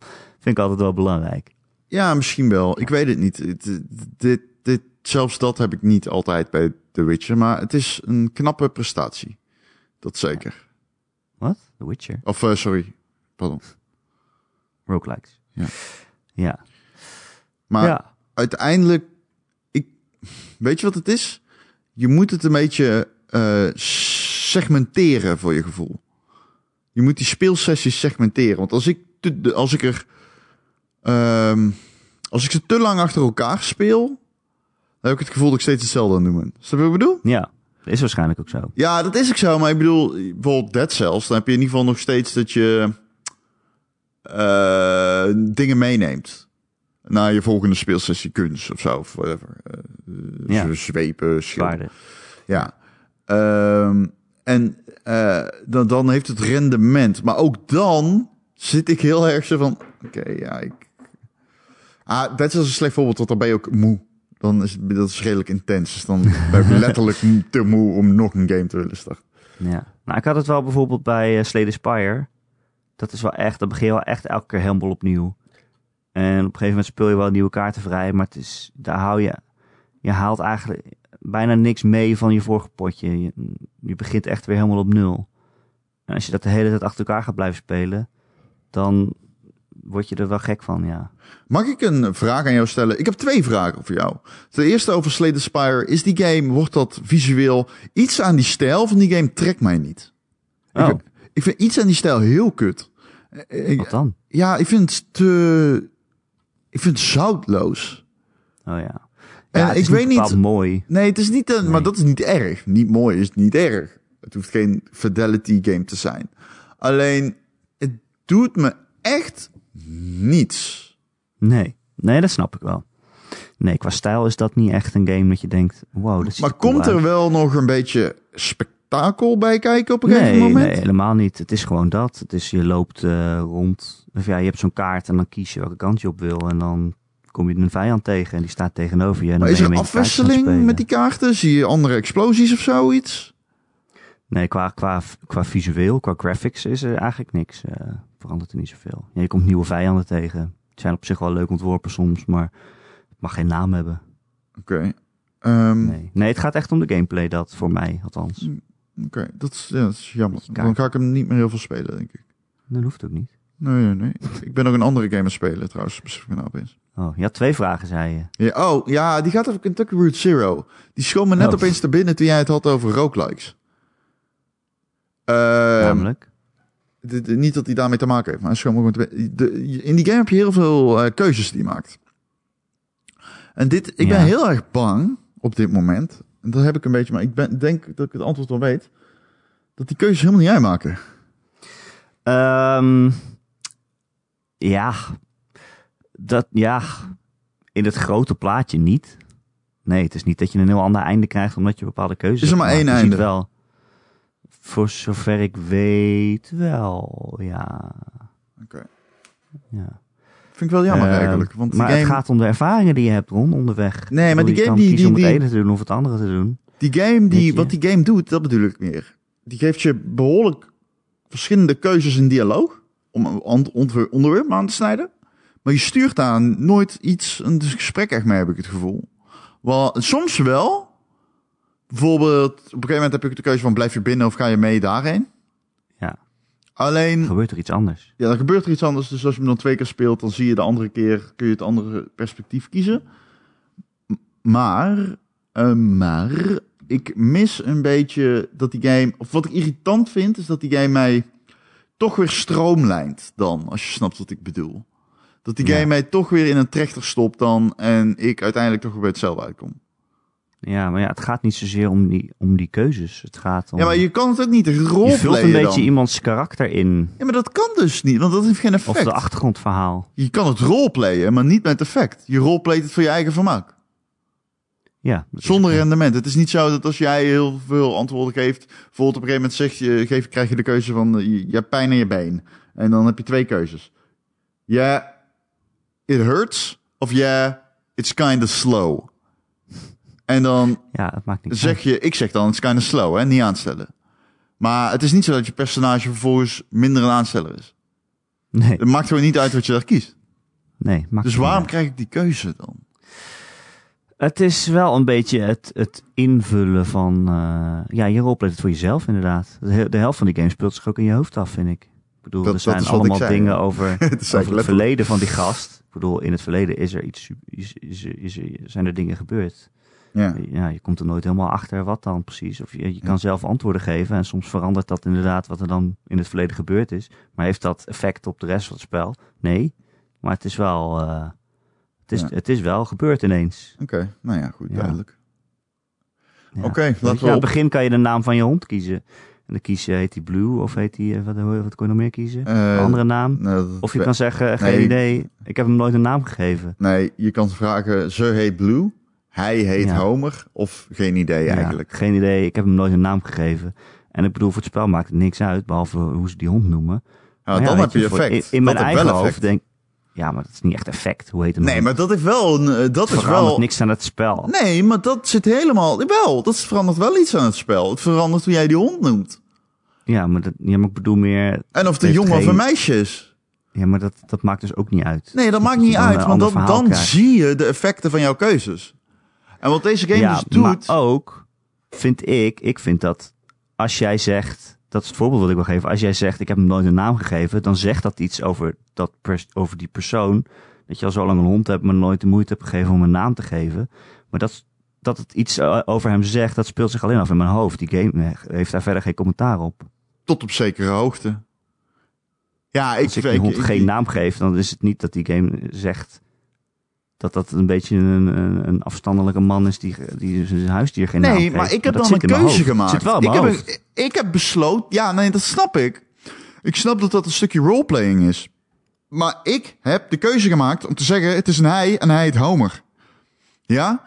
vind ik altijd wel belangrijk. Ja, misschien wel. Ik weet het niet. Het- dit, dit, zelfs dat heb ik niet altijd bij The Witcher. Maar het is een knappe prestatie. Dat zeker. Wat? The Witcher? Of, eh, sorry. Pardon. *laughs* Roguelikes. Ja. Ja. Maar ja. uiteindelijk... Ik, weet je wat het is? Je moet het een beetje eh, segmenteren voor je gevoel. Je moet die speelsessies segmenteren. Want als ik, als ik er... ehm, als ik ze te lang achter elkaar speel... Dan heb ik het gevoel dat ik steeds hetzelfde aan doen ben. Je wat ik bedoel? Ja. Dat is waarschijnlijk ook zo. Ja, dat is ook zo. Maar ik bedoel, bijvoorbeeld Dead Cells, dan heb je in ieder geval nog steeds dat je eh, dingen meeneemt. Naar je volgende speelsessie kunst of zo, of whatever. Eh, Ja. Zwepen, schilden. Ja. Ehm, en eh, dan, dan heeft het rendement. Maar ook dan zit ik heel erg zo van... Oké, ja, ik... Ah, dat is een slecht voorbeeld, want dan ben je ook moe. dan is dat is redelijk intens. Dus dan ben ik *laughs* letterlijk te moe om nog een game te willen starten. Ja. Nou, ik had het wel bijvoorbeeld bij uh, Slade Spire. Dat is wel echt, dan begin je wel echt elke keer helemaal opnieuw. En op een gegeven moment speel je wel nieuwe kaarten vrij, maar het is, daar hou je, je haalt eigenlijk bijna niks mee van je vorige potje. Je, je begint echt weer helemaal op nul. En als je dat de hele tijd achter elkaar gaat blijven spelen, dan word je er wel gek van, ja. Mag ik een vraag aan jou stellen? Ik heb twee vragen voor jou. De eerste over Slade Spire. Is die game, wordt dat visueel... Iets aan die stijl van die game trekt mij niet. Oh, Ik, vind- ik vind iets aan die stijl heel kut. Ik- wat dan? ja, ik vind het te... Ik vind het zoutloos. Oh ja. En Ja, ik weet niet- mooi. Nee, het is niet een... Maar dat is niet erg. Niet mooi is niet erg. Het hoeft geen fidelity game te zijn. Alleen, het doet me echt niets. Nee, nee, dat snap ik wel. Nee, qua stijl is dat niet echt een game dat je denkt, wow, dat ziet Maar cool komt er wel nog een beetje spektakel bij kijken op een gegeven moment? Nee, helemaal niet. Het is gewoon dat. Het is, je loopt eh, rond. Of ja, je hebt zo'n kaart en dan kies je welke kant je op wil. En dan kom je een vijand tegen en die staat tegenover je. En dan maar is er afwisseling met die kaarten? Zie je andere explosies of zoiets? Nee, qua, qua, qua visueel, qua graphics is er eigenlijk niks. eh verandert er niet zoveel. Ja, je komt nieuwe vijanden tegen. Zijn op zich wel leuk ontworpen soms, maar het mag geen naam hebben. Oké. Ehm, Nee. nee, het gaat echt om de gameplay, dat voor mij althans. Oké, dat, is, ja, dat is jammer. Dan ga ik hem niet meer heel veel spelen, denk ik. Dat hoeft ook niet. Nee, nee, nee. ik ben nog een andere game aan het spelen, trouwens. Me nou opeens. Oh, je had twee vragen, zei je. Ja, oh, ja, die gaat over Kentucky Route Zero. Die schoon me net Oh. opeens te binnen toen jij het had over roguelikes. Ehm, Namelijk. De- de- niet dat hij daarmee te maken heeft, maar. De, in die game heb je heel veel eh, keuzes die je maakt. En dit, ik ben heel erg bang op dit moment. En dat heb ik een beetje, maar ik ben, denk dat ik het antwoord al weet. Dat die keuzes helemaal niet uitmaken. Ehm, ja, dat, ja, in het grote plaatje niet. Nee, het is niet dat je een heel ander einde krijgt omdat je bepaalde keuzes Is er hebt maar één einde? wel, voor zover ik weet wel, ja. Oké. ja. Vind ik wel jammer Ehm, eigenlijk. Want die maar game, het gaat om de ervaringen die je hebt, Ron, onderweg. Nee, maar die je game die- kiezen om die- het die- ene te doen of het andere te doen. die game die, wat die game doet, dat bedoel ik meer. Die geeft je behoorlijk verschillende keuzes in dialoog. Om een onderwerp aan te snijden. Maar je stuurt daar nooit iets, een gesprek echt mee, heb ik het gevoel. Wel, soms wel. Bijvoorbeeld, op een gegeven moment heb je de keuze van blijf je binnen of ga je mee daarheen. Ja, Alleen, gebeurt er iets anders. ja, dan gebeurt er iets anders. Dus als je hem dan twee keer speelt, dan zie je de andere keer, kun je het andere perspectief kiezen. Maar, eh, maar, ik mis een beetje dat die game, of wat ik irritant vind, is dat die game mij toch weer stroomlijnt dan, als je snapt wat ik bedoel. Dat die Ja. game mij toch weer in een trechter stopt dan, en ik uiteindelijk toch weer bij hetzelfde uitkom. Ja, maar ja, het gaat niet zozeer om die, om die keuzes. Het gaat om... Ja, maar je kan het ook niet je vult een beetje dan. iemands karakter in. Ja, maar dat kan dus niet, want dat heeft geen Of effect. de achtergrondverhaal. Je kan het roleplayen, maar niet met effect. Je roleplayt het voor je eigen vermaak. Ja. is Zonder rendement. Het is niet zo dat als jij heel veel antwoorden geeft, bijvoorbeeld op een gegeven moment zeg je, geef, krijg je de keuze van, eh, je, je hebt pijn in je been. En dan heb je twee keuzes. Yeah, it hurts. Of yeah, it's kind of slow. En dan Ja, het maakt niet zeg je, ik zeg dan, it's kind of slow, hè, niet aanstellen. Maar het is niet zo dat je personage vervolgens minder een aansteller is. Nee, Het maakt gewoon niet uit wat je daar kiest. nee. Maakt Dus waarom krijg ik die keuze dan? Het is wel een beetje het, het invullen van... eh, ja, je roleplayt het voor jezelf inderdaad. De, he- de helft van die game speelt zich ook in je hoofd af, vind ik. Ik bedoel, Dat- er zijn is allemaal zei, dingen ja. over, *laughs* Het is over het verleden van die gast. Ik bedoel, in het verleden is er iets, is, is, is, is- zijn er dingen gebeurd. Ja. Ja, je komt er nooit helemaal achter wat dan precies. Of je, je kan zelf antwoorden geven en soms verandert dat inderdaad wat er dan in het verleden gebeurd is. Maar heeft dat effect op de rest van het spel? Nee. Maar het is wel, eh, het is, Ja. het is wel gebeurd ineens. Oké, nou ja, goed, duidelijk. Oké, je, laten we aan het begin kan je de naam van je hond kiezen. En dan kies je, heet die Blue of heet die, eh, wat, wat kon je nog meer kiezen? Eh, Een andere naam? nou, Of je kan zeggen, geen nee. idee, ik heb hem nooit een naam gegeven. Nee, je kan vragen, ze heet Blue, hij heet Ja. Homer, of geen idee Ja, eigenlijk. geen idee, ik heb hem nooit een naam gegeven. En ik bedoel, voor het spel maakt het niks uit, behalve hoe ze die hond noemen. Ja, dan heb je effect. In, in mijn eigen hoofd effect. denk Ja, maar dat is niet echt effect. Hoe heet het? Nee, nou? maar dat is wel... een, eh, dat is wel... niks aan het spel. Nee, maar dat zit helemaal... Wel, dat verandert wel iets aan het spel. Het verandert hoe jij die hond noemt. Ja, maar, dat, ja, maar ik bedoel meer... En of de jongen of een meisje is. Ja, maar dat, dat maakt dus ook niet uit. Nee, dat maakt niet uit, want dan, verhaal dan krijgt. zie je de effecten van jouw keuzes. En wat deze game ja, dus doet... maar ook vind ik, ik vind dat als jij zegt, dat is het voorbeeld wat ik wil geven, als jij zegt ik heb hem nooit een naam gegeven, dan zegt dat iets over, dat pers- over die persoon, dat je al zo lang een hond hebt, maar nooit de moeite hebt gegeven om een naam te geven. Maar dat, dat het iets eh, over hem zegt, dat speelt zich alleen af in mijn hoofd. Die game eh, heeft daar verder geen commentaar op. Tot op zekere hoogte. Ja, ik... Als ik die hond geen naam geef, dan is het niet dat die game zegt dat dat een beetje een, een, een afstandelijke man is die, die zijn huisdier geen naam Nee, maar ik heb dan een keuze gemaakt. Zit wel ik, heb, een- ik heb besloten... Ja, nee, dat snap ik. Ik snap dat dat een stukje roleplaying is. Maar ik heb de keuze gemaakt om te zeggen... het is een hij en hij heet Homer. Ja?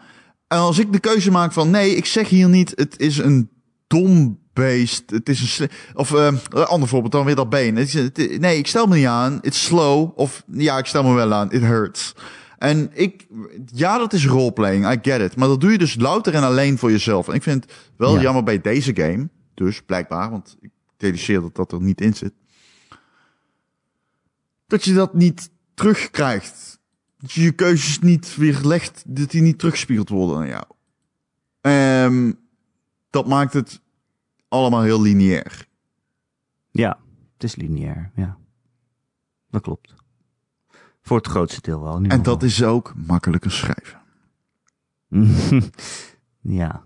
En als ik de keuze maak van... nee, ik zeg hier niet... het is een dom beest. Het is een... Of eh, een ander voorbeeld dan weer dat been. Het is, het- nee, ik stel me niet aan. It's slow. Of ja, ik stel me wel aan. It hurts. En ik... Ja, dat is roleplaying. I get it. Maar dat doe je dus louter en alleen voor jezelf. En ik vind het wel Ja. jammer bij deze game. Dus, blijkbaar. Want ik deduceer dat dat er niet in zit. Dat je dat niet terugkrijgt. Dat je je keuzes niet weer legt. Dat die niet teruggespiegeld worden aan jou. Ehm, dat maakt het allemaal heel lineair. Ja, het is lineair, ja. Dat klopt. Voor het grootste deel wel. En dat is ook makkelijker schrijven. *laughs* ja.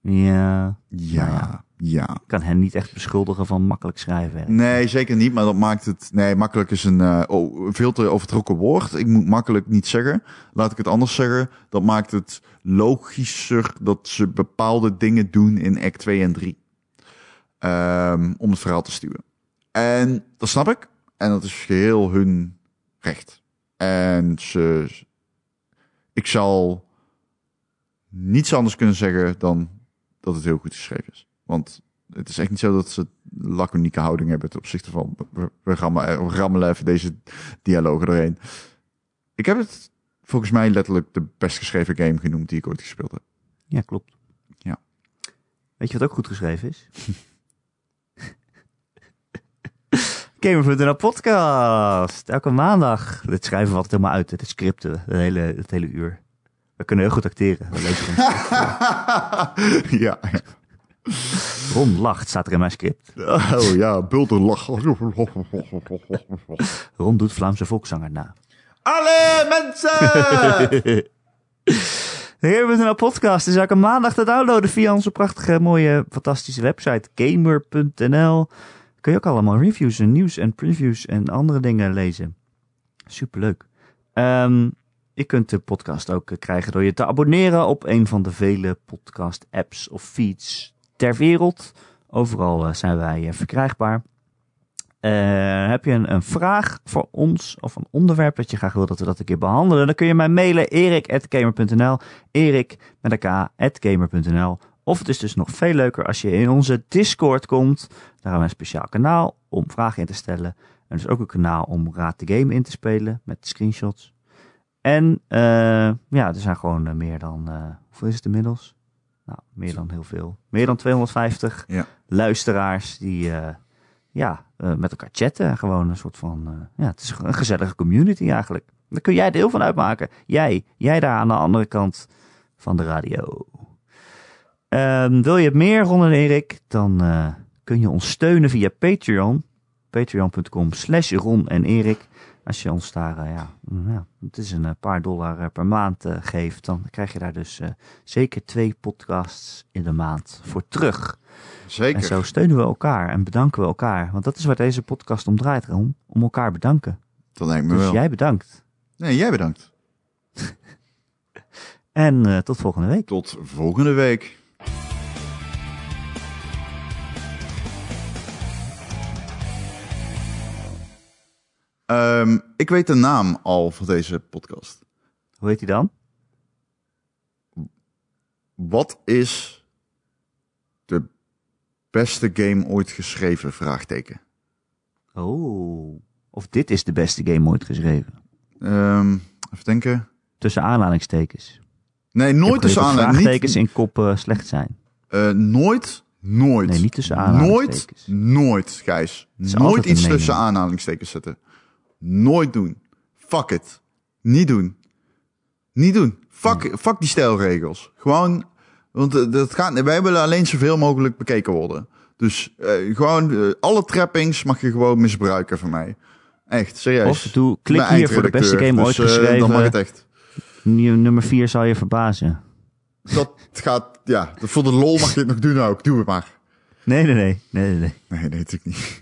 Ja. Ja, Nou ja. Ik kan hen niet echt beschuldigen van makkelijk schrijven. Nee, zeker niet. Maar dat maakt het... Nee, makkelijk is een oh, veel te overtrokken woord. Ik moet makkelijk niet zeggen. Laat ik het anders zeggen. Dat maakt het logischer dat ze bepaalde dingen doen in act 2 en 3. Ehm, om het verhaal te stuwen. En dat snap ik. En dat is geheel hun recht. En ze... Ik zal niets anders kunnen zeggen dan dat het heel goed geschreven is. Want het is echt niet zo dat ze laconieke houding hebben ten opzichte van we, we, rammelen, we rammelen even deze dialogen doorheen. Ik heb het volgens mij letterlijk de best geschreven game genoemd die ik ooit gespeeld heb. Ja, klopt. Ja. Weet je wat ook goed geschreven is? *laughs* Gamer.nl podcast. Elke maandag. Dit schrijven we altijd helemaal uit. Het scripten. Het hele, het hele uur. We kunnen heel goed acteren. We lezen *laughs* ja. Ron lacht, staat er in mijn script. Oh ja, bulderlach. Ron doet Vlaamse volkszanger na. Alle mensen! *laughs* Gamer.nl podcast is elke maandag te downloaden via onze prachtige, mooie, fantastische website gamer.nl. Kun je ook allemaal reviews en nieuws en previews en andere dingen lezen. Superleuk. Ehm je kunt de podcast ook eh, krijgen door je te abonneren op een van de vele podcast apps of feeds ter wereld. Overal eh, zijn wij eh, verkrijgbaar. Heb je een, een vraag voor ons of een onderwerp dat je graag wil dat we dat een keer behandelen, dan kun je mij mailen erik.gamer.nl, erik met een k, gamer.nl. Of het is dus nog veel leuker als je in onze Discord komt. Daar hebben we een speciaal kanaal om vragen in te stellen. En dus ook een kanaal om Raad de Game in te spelen met screenshots. En eh, ja, er zijn gewoon eh, meer dan, eh, hoeveel is het inmiddels? Nou, meer dan heel veel. Meer dan 250 Ja. luisteraars die ja, met elkaar chatten. Gewoon een soort van, ja, het is een gezellige community eigenlijk. Daar kun jij deel van uitmaken. Jij, jij daar aan de andere kant van de radio. Ehm, wil je meer, Ron en Erik, dan eh, kun je ons steunen via Patreon. Patreon.com slash Ron en Erik. Als je ons daar, eh, ja, mm, ja, het is een eh, paar dollar per maand geeft, dan krijg je daar dus zeker twee podcasts in de maand voor terug. Zeker. En zo steunen we elkaar en bedanken we elkaar. Want dat is waar deze podcast om draait, Ron. Om elkaar bedanken. Dat lijkt me Dus wel. jij bedankt. Nee, jij bedankt. *laughs* En tot volgende week. Tot volgende week. Ehm, ik weet de naam al van deze podcast. Hoe heet hij dan? Wat is de beste game ooit geschreven? Vraagteken. Oh. Of dit is de beste game ooit geschreven. Ehm, even denken. Tussen aanhalingstekens. Nee, nooit tussen aanhalingstekens. vraagtekens in kop eh, slecht zijn. nooit, nooit. Nee, niet tussen Nooit, aanhalingstekens. nooit, Gijs. Nooit altijd een iets tussen aanhalingstekens zetten. Nooit doen. Fuck it. Niet doen. Niet doen. Fuck, fuck die stijlregels. Gewoon, want eh, dat gaat, wij willen alleen zoveel mogelijk bekeken worden. Dus eh, gewoon, eh, alle trappings mag je gewoon misbruiken van mij. Echt, serieus. Of doe, klik Mijn hier voor de beste game ooit Dus, eh, Dan mag geschreven. het echt. Nu- Nummer 4 zal je verbazen. Dat gaat, ja, voor de lol mag je het nog doen ook. Doe het maar. Nee, nee, nee. nee, nee, nee. Nee, nee, natuurlijk niet.